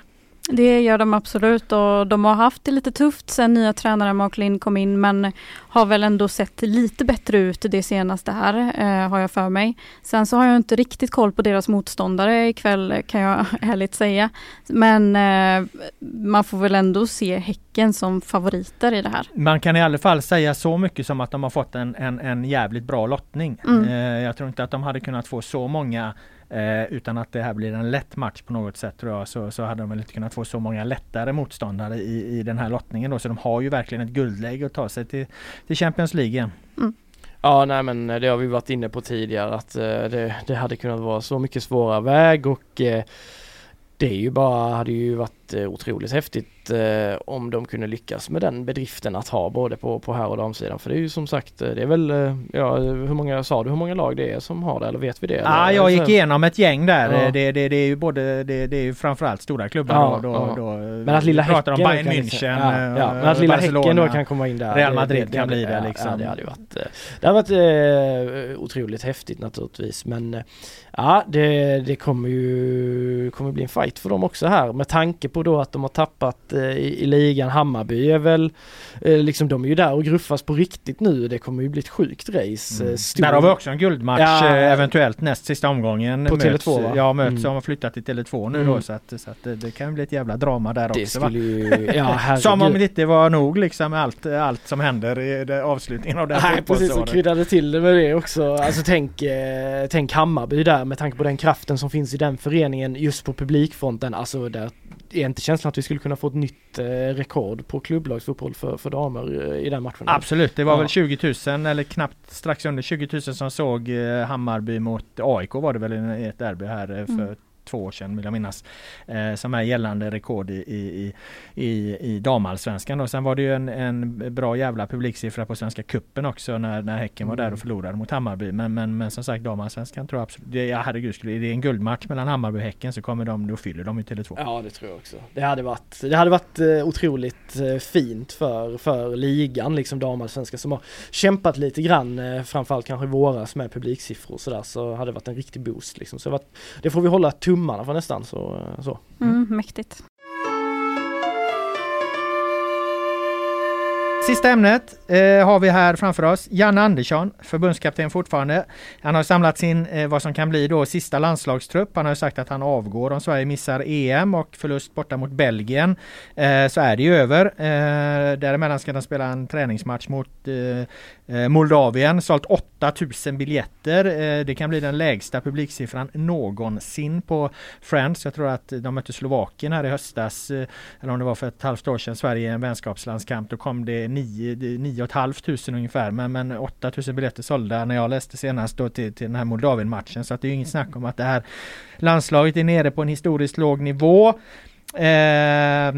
Det gör de absolut och de har haft det lite tufft sen nya tränaren Mark Lind kom in men har väl ändå sett lite bättre ut det senaste här eh, har jag för mig. Sen så har jag inte riktigt koll på deras motståndare ikväll kan jag ärligt säga. Men eh, man får väl ändå se Häcken som favoriter i det här. Man kan i alla fall säga så mycket som att de har fått en, en, en jävligt bra lottning. Mm. Eh, jag tror inte att de hade kunnat få så många eh, utan att det här blir en lätt match på något sätt tror jag så, så hade de väl inte kunnat få så många lättare motståndare i, i den här lottningen då. Så de har ju verkligen ett guldläge att ta sig till, till Champions League igen. Ja nej men det har vi varit inne på tidigare att eh, det, det hade kunnat vara så mycket svårare väg och eh, det är ju bara, hade ju varit eh, otroligt häftigt eh, om de kunde lyckas med den bedriften att ha både på, på här och damsidan. För det är ju som sagt, eh, det är väl, eh, ja hur många, sa du hur många lag det är som har det eller vet vi det? Ja, ah, jag gick igenom ett gäng där. Ja. Det, det, det är ju både, det, det är ju framförallt stora klubbar Ja, då, då, då. Men att lilla Häcken om Bayern München, liksom- ja, eh, ja, men att lilla Barcelona. Häcken då kan komma in där. Real Madrid kan bli det, liksom. Ja, det hade ju varit, det hade varit eh, otroligt häftigt naturligtvis men ja det, det kommer ju kommer bli en fight för dem också här med tanke på då att de har tappat i, i ligan. Hammarby är väl, eh, liksom de är ju där och gruffas på riktigt nu. Det kommer ju bli ett sjukt race. Mm. Eh, stor- Där har vi också en guldmatch Ja. eh, eventuellt näst sista omgången. På möts, Tele2, va? Ja, möts Mm. de har flyttat till Tele2 nu Mm. då så att, så att det, det kan bli ett jävla drama där Det också. Va? skulle ju, ja. Som om det inte var nog liksom med allt, allt som händer i det, avslutningen av det här Nej precis, och kryddade till det med det också. Alltså tänk, eh, tänk Hammarby där med tanke på den kraften som finns i den föreningen just på publikfronten. Alltså där är inte känslan att vi skulle kunna få ett nytt eh, rekord på klubblagsfotboll för, för damer eh, i den matchen? Absolut, det var Ja. väl 20 000 eller knappt strax under 20 000 som såg eh, Hammarby mot AIK var det väl i ett derby här eh, för Mm. Två år sedan vill jag minnas. Eh, som är gällande rekord i, i, i, i, damallsvenskan. Och sen var det ju en, en bra jävla publiksiffra på Svenska Kuppen också när, när Häcken var där Mm. och förlorade mot Hammarby. Men, men, men som sagt damallsvenskan tror jag absolut, det, ja, herregud, skulle det är en guldmatch mellan Hammarby och Häcken så kommer de, då fyller de ju Tele2. Ja det tror jag också. Det hade varit, det hade varit eh, otroligt eh, fint för, för ligan liksom damallsvenska som har kämpat lite grann eh, framförallt kanske i våras med publiksiffror och sådär så hade det varit en riktig boost liksom. Så det får vi hålla tummarna tummarna för nästan så. Eh, så. Mm. Mm, mäktigt. Sista ämnet eh, har vi här framför oss. Janne Andersson, förbundskapten fortfarande. Han har samlat sin, eh, vad som kan bli då, sista landslagstrupp. Han har sagt att han avgår om Sverige missar EM och förlust borta mot Belgien. Eh, så är det ju över. Eh, däremellan ska de spela en träningsmatch mot eh, eh Moldavien. Sålt 8000 biljetter. Eh, det kan bli den lägsta publiksiffran någonsin på Friends. Jag tror att de mötte Slovakien här i höstas. Eh, eller om det var för ett halvt år sedan, Sverige i en vänskapslandskamp. Då kom det 9 500 ungefär. Men, men 8000 biljetter sålda när jag läste senast då till, till den här Moldavien-matchen. Så att det är ju inget snack om att det här landslaget är nere på en historiskt låg nivå. Eh,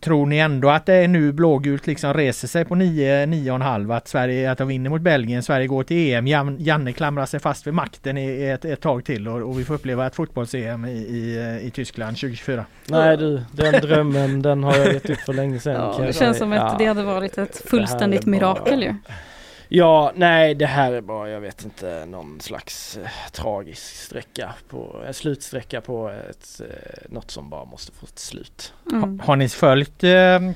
tror ni ändå att det är nu blågult liksom reser sig på 9, 9,5 att Sverige att de vinner mot Belgien, Sverige går till EM, Jan, Janne klamrar sig fast vid makten i ett, ett tag till och, och vi får uppleva ett fotbolls-EM i, i, i Tyskland 2024. Nej du, den drömmen den har jag gett upp för länge sedan. Ja, det känns som att Ja. det hade varit ett fullständigt mirakel ju. Ja, nej det här är bara, jag vet inte, någon slags eh, tragisk sträcka på, en slutsträcka på ett, eh, något som bara måste få ett slut. Mm. Har ni följt eh,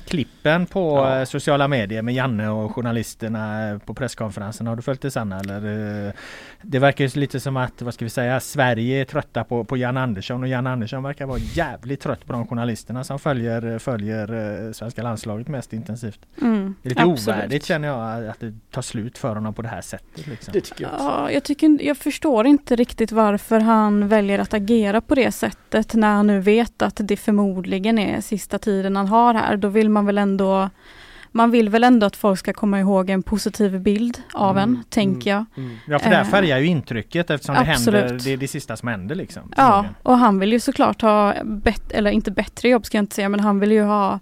klippen på Ja. eh, sociala medier med Janne och journalisterna eh, på presskonferensen? Har du följt det Sanna? Eller, eh, det verkar ju lite som att, vad ska vi säga, Sverige är trötta på, på Jan Andersson och Jan Andersson verkar vara jävligt trött på de journalisterna som följer, följer eh, svenska landslaget mest intensivt. Mm. Det är lite Absolut. ovärdigt känner jag att det tar slut för honom på det här sättet. Liksom. Det tycker jag också. Ja, jag, tycker, jag förstår inte riktigt varför han väljer att agera på det sättet när han nu vet att det förmodligen är sista tiden han har här. Då vill man väl ändå man vill väl ändå att folk ska komma ihåg en positiv bild av Mm, en, tänker jag. Mm. Ja för det här Eh, färgar ju intrycket eftersom det händer, det är det sista som händer liksom. Ja, och han vill ju såklart ha, bet- eller inte bättre jobb ska jag inte säga, men han vill ju ha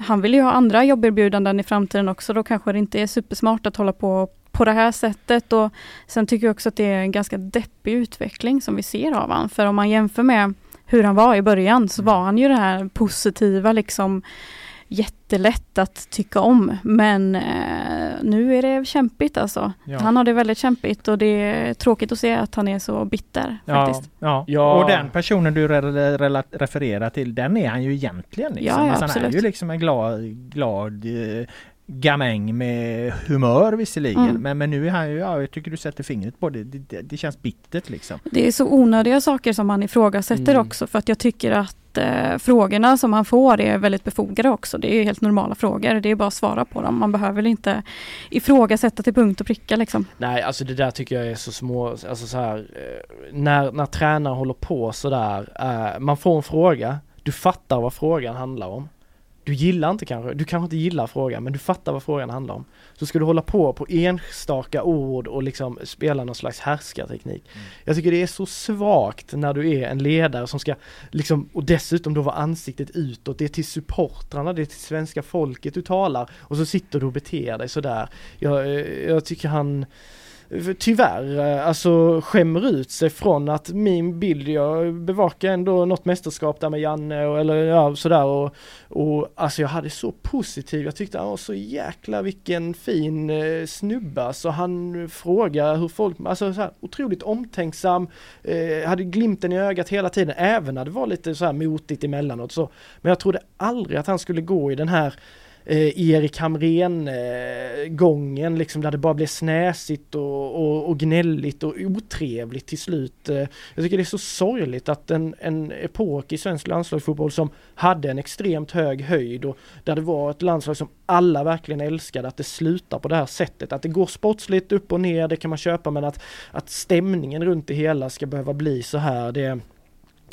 han vill ju ha andra jobberbjudanden i framtiden också. Då kanske det inte är supersmart att hålla på på det här sättet. Och sen tycker jag också att det är en ganska deppig utveckling som vi ser av han. För om man jämför med hur han var i början så var han ju det här positiva liksom jättelätt att tycka om. Men eh, nu är det kämpigt alltså. Ja. Han har det väldigt kämpigt och det är tråkigt att se att han är så bitter Ja, faktiskt. ja. Ja. och den personen du re- re- refererar till den är han ju egentligen. Liksom. Ja, ja, alltså, han är ju liksom en glad, glad eh, gamäng med humör visserligen. Mm. Men, men nu är han ju, ja, jag tycker du sätter fingret på det. Det, det, det känns bittert liksom. Det är så onödiga saker som han ifrågasätter Mm. också för att jag tycker att eh, frågorna som han får är väldigt befogade också. Det är helt normala frågor. Det är bara att svara på dem. Man behöver väl inte ifrågasätta till punkt och pricka liksom. Nej, alltså det där tycker jag är så små, alltså så här, eh, när, när tränare håller på sådär, eh, man får en fråga, du fattar vad frågan handlar om. Du gillar inte kanske, du kanske inte gillar frågan, men du fattar vad frågan handlar om. Så ska du hålla på på enstaka ord och liksom spela någon slags härskarteknik. Jag tycker det är så svagt när du är en ledare som ska liksom, och dessutom då vara ansiktet utåt, det är till supportrarna, det är till svenska folket du talar och så sitter du och beter dig sådär. Jag, eh, jag tycker han tyvärr eh, alltså skämmer ut sig från att min bild, jag bevakar ändå något mästerskap där med Janne och, eller ja sådär och, och alltså jag hade så positiv, jag tyckte han var så jäkla vilken fin eh, snubbe, alltså han frågar hur folk, alltså så här, otroligt omtänksam, eh, hade glimten i ögat hela tiden, även när det var lite så här motigt emellanåt så. Men jag trodde aldrig att han skulle gå i den här eh, Erik Hamrén eh, gången liksom där det bara blev snäsigt och, och, och gnälligt och otrevligt till slut. Eh, jag tycker det är så sorgligt att en, en epok i svensk landslagsfotboll som hade en extremt hög höjd och där det var ett landslag som alla verkligen älskade att det slutar på det här sättet. Att det går sportsligt upp och ner, det kan man köpa men att, att stämningen runt det hela ska behöva bli så här, det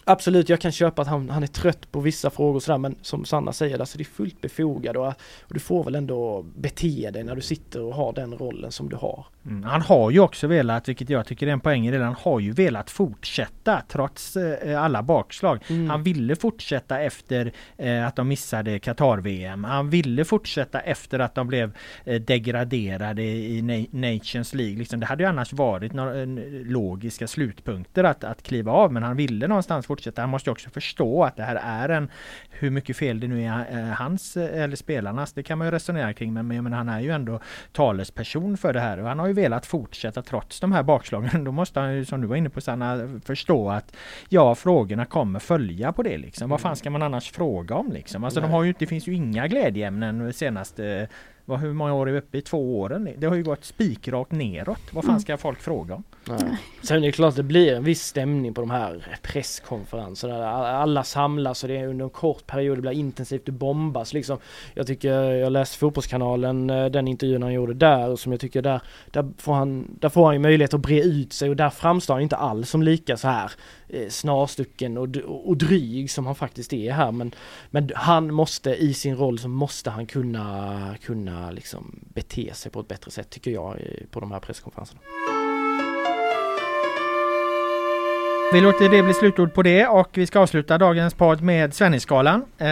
Absolut, jag kan köpa att han, han är trött på vissa frågor och sådär men som Sanna säger, alltså det är fullt befogat och, och du får väl ändå bete dig när du sitter och har den rollen som du har. Mm, han har ju också velat, vilket jag tycker är en poäng i det, han har ju velat fortsätta trots eh, alla bakslag. Mm. Han ville fortsätta efter eh, att de missade Qatar-VM. Han ville fortsätta efter att de blev eh, degraderade i Na Nations League. Liksom, det hade ju annars varit några logiska slutpunkter att, att kliva av men han ville någonstans fortsätta. Han måste också förstå att det här är en hur mycket fel det nu är eh, hans eh, eller spelarnas, det kan man ju resonera kring men, men han är ju ändå talesperson för det här och han har ju velat fortsätta trots de här bakslagen. Då måste han ju som du var inne på Sanna förstå att ja frågorna kommer följa på det liksom. Vad fan ska man annars fråga om liksom? Alltså de har ju, det finns ju inga glädjeämnen senaste vad, hur många år är vi uppe i? Två åren? Det har ju gått spikrakt neråt. Vad fan mm. ska folk fråga om? Nej. Sen är det klart att det blir en viss stämning på de här presskonferenserna. Alla samlas och det är under en kort period, det blir intensivt, det bombas liksom. Jag tycker, jag läste Fotbollskanalen, eh, den intervjun han gjorde där och som jag tycker där, där får han, där får han ju möjlighet att bre ut sig och där framstår han inte alls som lika så här Eh, snarstucken och, och dryg som han faktiskt är här. Men, men han måste i sin roll så måste han kunna, kunna liksom bete sig på ett bättre sätt tycker jag eh, på de här presskonferenserna. Vi låter det bli slutord på det och vi ska avsluta dagens podd med Svennisskalan. Eh,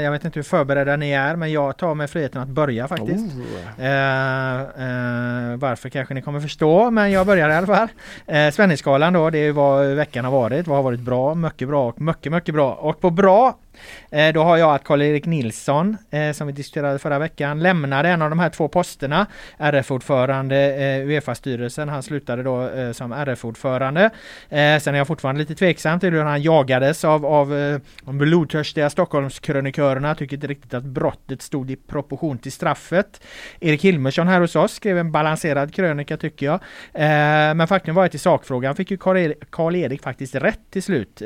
jag vet inte hur förberedda ni är men jag tar mig friheten att börja faktiskt. Oh. Eh, eh, varför kanske ni kommer förstå men jag börjar i alla fall. Eh, Svennisskalan då, det är vad veckan har varit. Vad har varit bra, mycket bra och mycket, mycket bra. Och på bra Eh, då har jag att Karl-Erik Nilsson, eh, som vi diskuterade förra veckan, lämnade en av de här två posterna. RF-ordförande, eh, Uefa-styrelsen. Han slutade då eh, som RF-ordförande. Eh, sen är jag fortfarande lite tveksam till hur han jagades av, av eh, de blodtörstiga Stockholmskrönikörerna. Tycker inte riktigt att brottet stod i proportion till straffet. Erik Hilmersson här hos oss skrev en balanserad krönika tycker jag. Men faktum var att i sakfrågan fick ju Karl-Erik faktiskt rätt till slut.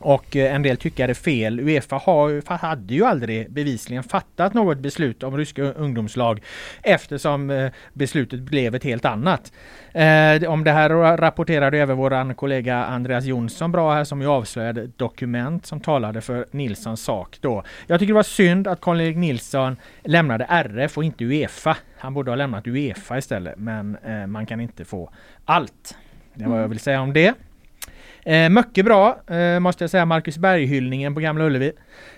Och eh, en del tycker det är fel. Uefa har, hade ju aldrig bevisligen fattat något beslut om ryska ungdomslag eftersom eh, beslutet blev ett helt annat. Eh, om det här rapporterade även vår kollega Andreas Jonsson bra här som ju avslöjade dokument som talade för Nilssons sak då. Jag tycker det var synd att Karl-Erik Nilsson lämnade RF och inte Uefa. Han borde ha lämnat Uefa istället men man kan inte få allt. Det var vad jag vill säga om det. Eh, mycket bra eh, måste jag säga, Marcus Berg-hyllningen på Gamla Ullevi.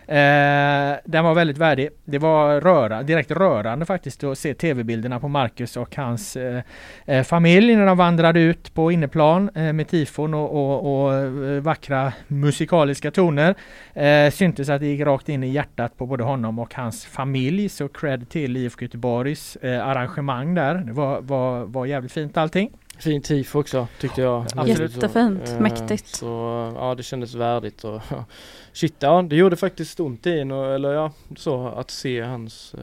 Eh, den var väldigt värdig. Det var röra, direkt rörande faktiskt att se tv-bilderna på Marcus och hans eh, eh familj när de vandrade ut på inneplan eh, med tifon och, och, och eh, vackra musikaliska toner. Eh, syntes att det gick rakt in i hjärtat på både honom och hans familj. Så cred till IFK Göteborgs eh, arrangemang där. Det var, var, var jävligt fint allting. Fint tifo också tyckte jag. Jättefint, så, mäktigt. Så ja det kändes värdigt och shit ja det gjorde faktiskt ont i en eller ja så att se hans eh,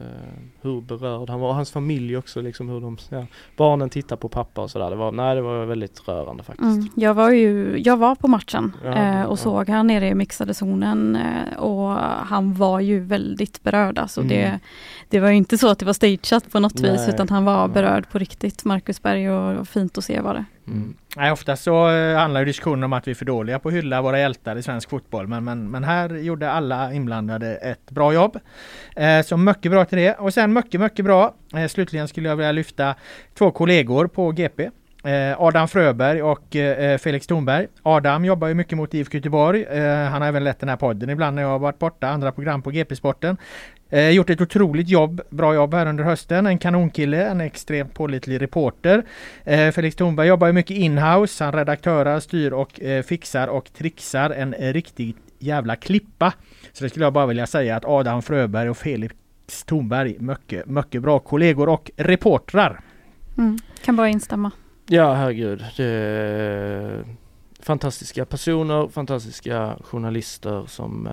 hur berörd han var hans familj också liksom hur de ja, barnen tittar på pappa och sådär. Det var, nej det var väldigt rörande faktiskt. Mm, jag var ju, jag var på matchen ja, eh, och ja. såg han nere i mixade zonen eh, och han var ju väldigt berörd alltså mm. det det var inte så att det var stageat på något nej, vis utan han var berörd på riktigt Marcus Berg och, och fint att se var det. Mm. Nej, ofta så eh, handlar diskussionen om att vi är för dåliga på att hylla våra hjältar i svensk fotboll. Men, men, men här gjorde alla inblandade ett bra jobb. Eh, så mycket bra till det. Och sen mycket, mycket bra. Eh, slutligen skulle jag vilja lyfta två kollegor på GP. Eh, Adam Fröberg och eh, Felix Thornberg. Adam jobbar ju mycket mot IFK Göteborg. Han har även lett den här podden ibland när jag har varit borta. Andra program på GP-sporten. Eh, gjort ett otroligt jobb, bra jobb här under hösten. En kanonkille, en extremt pålitlig reporter. Eh, Felix Thornberg jobbar ju mycket inhouse. Han redaktörar, styr och eh, fixar och trixar en eh, riktigt jävla klippa. Så det skulle jag bara vilja säga att Adam Fröberg och Felix Thornberg, mycket, mycket bra kollegor och reportrar. Mm. Kan bara instämma. Ja, herregud. Det fantastiska personer, fantastiska journalister som eh,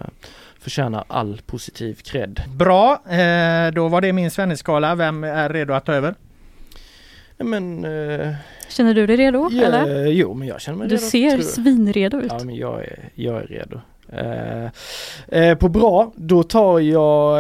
förtjänar all positiv cred. Bra, eh, då var det min Svenneskala. Vem är redo att ta över? Men... Eh, Känner du dig redo? ja, eller? Jo, men jag känner mig Du redo. ser tror jag. svinredo ut. Ja, men jag är, jag är redo. Eh, eh, på bra, då tar jag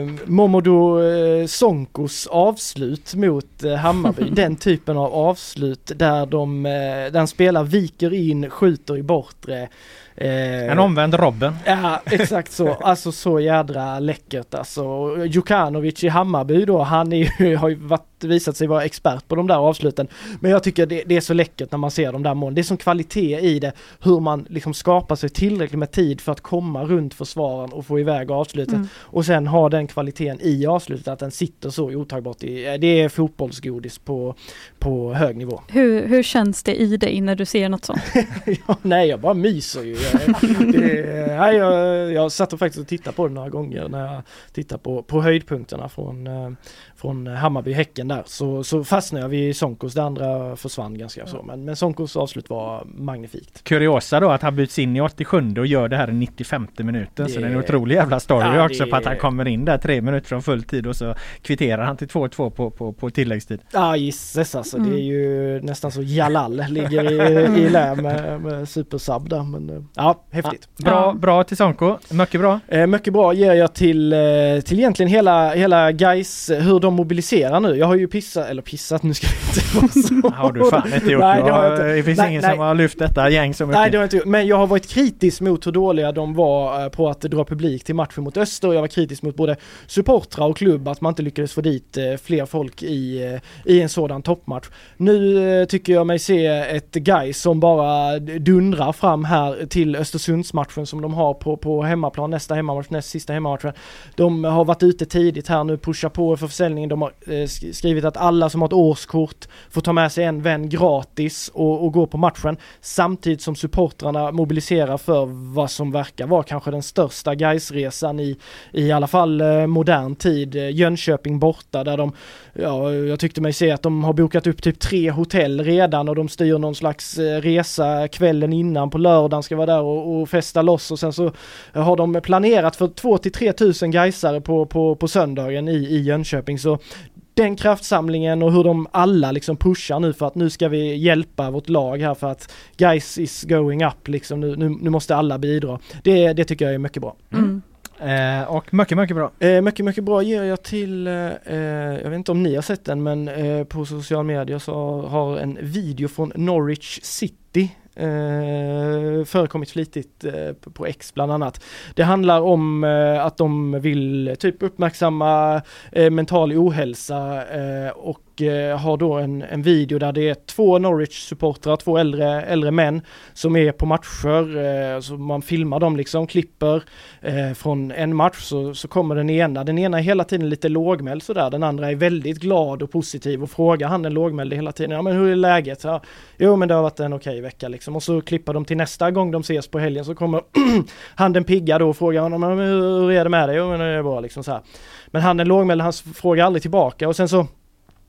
eh, Momodou eh, Sonkos avslut mot eh, Hammarby. Den typen av avslut där de, eh, där en spelare viker in, skjuter i bortre. Eh, En omvänd Robben. Ja, exakt så. Alltså så jädra läckert alltså. Och Djukanovic i Hammarby då, han är ju, har ju varit, visat sig vara expert på de där avsluten. Men jag tycker det, det är så läckert när man ser de där målen. Det är sån kvalitet i det, hur man liksom skapar sig tillräckligt med tid för att komma runt försvararen och få iväg avslutet. Mm. Och sen ha den kvaliteten i avslutet, att den sitter så otagbart i, det är fotbollsgodis på, på hög nivå. Hur, hur känns det i dig när du ser något sånt? ja, nej, jag bara myser ju. Jag, det, nej, jag, jag satt och faktiskt och tittade på det några gånger när jag tittade på, på höjdpunkterna från, eh, från Hammarby-Häcken där. Så, så fastnade jag vid Sonkos, det andra försvann ganska så. Men, men Sonkos avslut var magnifikt. Kuriosa då att han byts in i 87 och gör det här i 95 minuten. Så Det- det är en otrolig jävla story Ja, också det- på att han kommer in där tre minuter från full tid och så kvitterar han till 2-2 på, på, på tilläggstid. Ja gisses alltså, Mm. det är ju nästan så Jalal ligger i, i lä med, med supersub där. Men eh, ja, häftigt. Bra, Ja. bra till Sonko. Mycket bra. Eh, mycket bra ger jag till, eh, till egentligen hela, hela guys hur de mobiliserar nu. Jag har ju pissat, eller pissat, nu ska det inte vara så. Det har du fan inte gjort. Nej, det har jag inte. det finns Nej, ingen nej. som har lyft detta gäng så mycket. Nej det har jag inte gjort, men jag har varit kritisk mot hur dåliga de var eh, på att dra publik till matchen mot Öster jag var kritisk mot både supportrar och klubb att man inte lyckades få dit eh, fler folk i, eh, i en sådan toppmatch. Nu tycker jag mig se ett guys som bara dundrar fram här till Östersundsmatchen som de har på, på hemmaplan, nästa hemmamatch, näst sista hemmamatchen. De har varit ute tidigt här nu, pushar på för försäljningen. De har eh, skrivit att alla som har ett årskort får ta med sig en vän gratis och, och gå på matchen. Samtidigt som supportrarna mobiliserar för vad som verkar vara kanske den största Gaisresan i, i alla fall eh, modern tid. Eh, Jönköping borta där de, ja, jag tyckte mig se att de har bokat upp typ tre hotell redan och de styr någon slags resa kvällen innan på lördagen ska vara där och, och festa loss och sen så har de planerat för 2 till 3 tusen Gaisare på, på, på söndagen i, i Jönköping så den kraftsamlingen och hur de alla liksom pushar nu för att nu ska vi hjälpa vårt lag här för att guys is going up liksom nu, nu, nu måste alla bidra. Det, det tycker jag är mycket bra. Mm. Eh, och mycket, mycket bra. Eh, mycket, mycket bra ger jag till, eh, eh, jag vet inte om ni har sett den men eh, på sociala medier så har en video från Norwich City eh, förekommit flitigt eh, på- på X bland annat. Det handlar om eh, att de vill typ uppmärksamma eh, mental ohälsa eh, och eh, har då en, en video där det är två Norwich-supportrar, två äldre, äldre män som är på matcher, eh, så man filmar dem liksom, klipper eh, från en match så, så kommer den ena, den ena är hela tiden lite lågmäld sådär, den andra är väldigt glad och positiv och frågar han den lågmälde hela tiden, ja men hur är läget? Ja, jo men det har varit en okej vecka liksom och så klipper de till nästa gång de ses på helgen så kommer han den pigga då och frågar honom, hur är det med dig? Jo men det är bra liksom så här. Men han den lågmälde han frågar aldrig tillbaka och sen så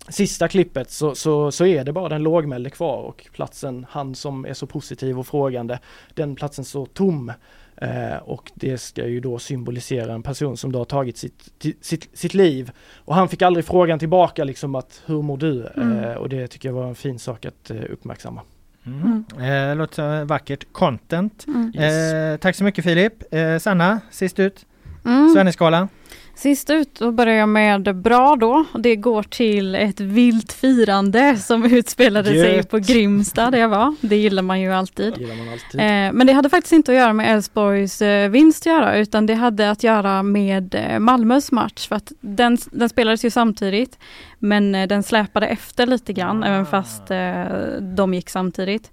Sista klippet så, så, så är det bara den lågmälde kvar och platsen, han som är så positiv och frågande, den platsen står tom. Eh, och det ska ju då symbolisera en person som då har tagit sitt, sitt, sitt liv. Och han fick aldrig frågan tillbaka liksom att hur mår du? Mm. Eh, och det tycker jag var en fin sak att eh, uppmärksamma. Mm. Eh, låter vackert content. Mm. Yes. Eh, tack så mycket Filip. Eh, Sanna, sist ut. Mm. Svenneskalan. Sist ut, då börjar jag med bra då. Det går till ett vilt firande som utspelade sig Gött. på Grimsta där jag var. Det gillar man ju alltid. Man alltid. Eh, men det hade faktiskt inte att göra med Elfsborgs eh, vinst att göra utan det hade att göra med eh, Malmös match för att den, den spelades ju samtidigt men eh, den släpade efter lite grann även fast eh, de gick samtidigt.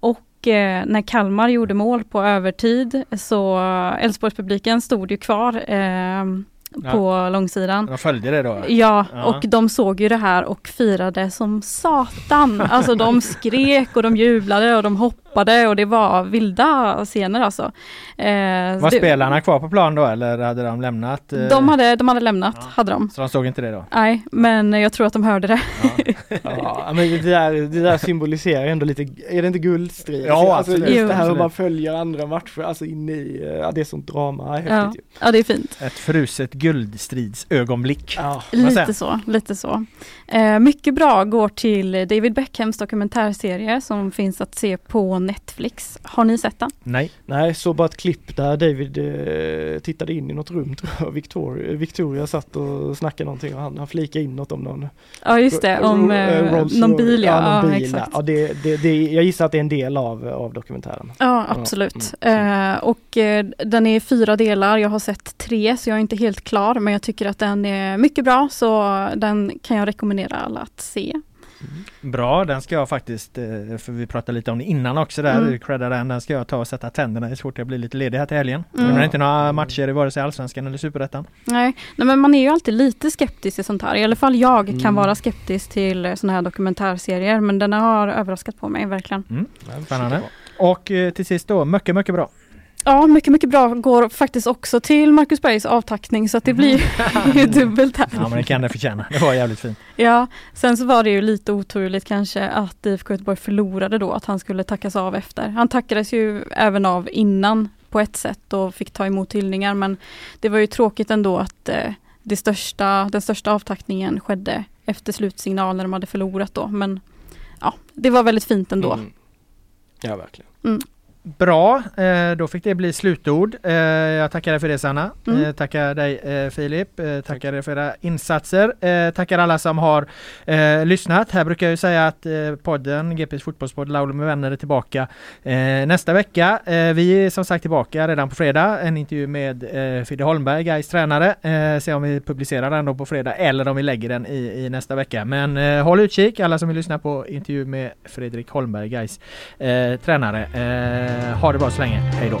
Och eh, när Kalmar gjorde mål på övertid så Elfsborgspubliken stod ju kvar på långsidan. De följde det då? Ja, Ja. och de såg ju det här och firade som satan. Alltså de skrek och de jublade och de hoppade och det var vilda scener alltså. Eh, Var det, spelarna kvar på plan då eller hade de lämnat? eh, de, hade, de hade lämnat, hade de. Så de såg inte det då? Nej, men jag tror att de hörde det. Ja, men det där, det där symboliserar ändå lite, är det inte guldstrid? Ja, alltså, absolut. Just det här hur man följer andra matcher, alltså inne i, eh, ja det är sånt drama, häftigt Ja, ju. ja, det är fint. Ett fruset guldstridsögonblick. Ja. Lite så, lite så. Eh, mycket bra går till David Beckhams dokumentärserie som finns att se på Netflix. Har ni sett den? Nej. Nej, så bara ett klipp där David eh, tittade in i något rum tror jag, Victoria, Victoria satt och snackade någonting och han, han flikade in något om någon Ja just det, om eh, någon bil ja. ja, någon ja bil, exakt. Ja, det, det, det, jag gissar att det är en del av, av dokumentären. Ja, absolut. Eh, och eh, den är i fyra delar. Jag har sett tre så jag är inte helt klar men jag tycker att den är mycket bra så den kan jag rekommendera alla att se. Bra, den ska jag faktiskt, eh, för vi pratade lite om det innan också där, Mm. credda den, den ska jag ta och sätta tänderna i så fort jag blir lite ledig här till helgen. Mm. Nu är det inte några matcher i vare sig Allsvenskan eller Superettan. Nej, nej, men man är ju alltid lite skeptisk till sånt här. I alla fall jag kan Mm. vara skeptisk till eh, såna här dokumentärserier men den har överraskat på mig verkligen. Spännande. Och eh, till sist då, mycket, mycket bra. Ja, mycket, mycket bra går faktiskt också till Marcus Bergs avtackning så att det blir ju dubbelt här. Ja men det kan det förtjäna, det var jävligt fint. Ja, sen så var det ju lite oturligt kanske att IFK Göteborg förlorade då, att han skulle tackas av efter. Han tackades ju även av innan på ett sätt och fick ta emot hyllningar men det var ju tråkigt ändå att eh, det största, den största avtackningen skedde efter slutsignal när de hade förlorat då. Men ja, det var väldigt fint ändå. Mm. Ja, verkligen. Bra, eh, då fick det bli slutord. Eh, jag tackar dig för det Sanna. Mm. Eh, tackar dig Filip. Tackar dig för era insatser. Tackar alla som har lyssnat. Här brukar jag ju säga att podden, GPs fotbollspodd Laulu med vänner är tillbaka nästa vecka. Vi är som sagt tillbaka redan på fredag. En intervju med Fidde Holmberg, Gais tränare. Se om vi publicerar den då på fredag eller om vi lägger den i, i nästa vecka. Men håll utkik alla som vill lyssna på intervju med Fredrik Holmberg, Gais tränare. Eh, ha det bra så länge. Hej då!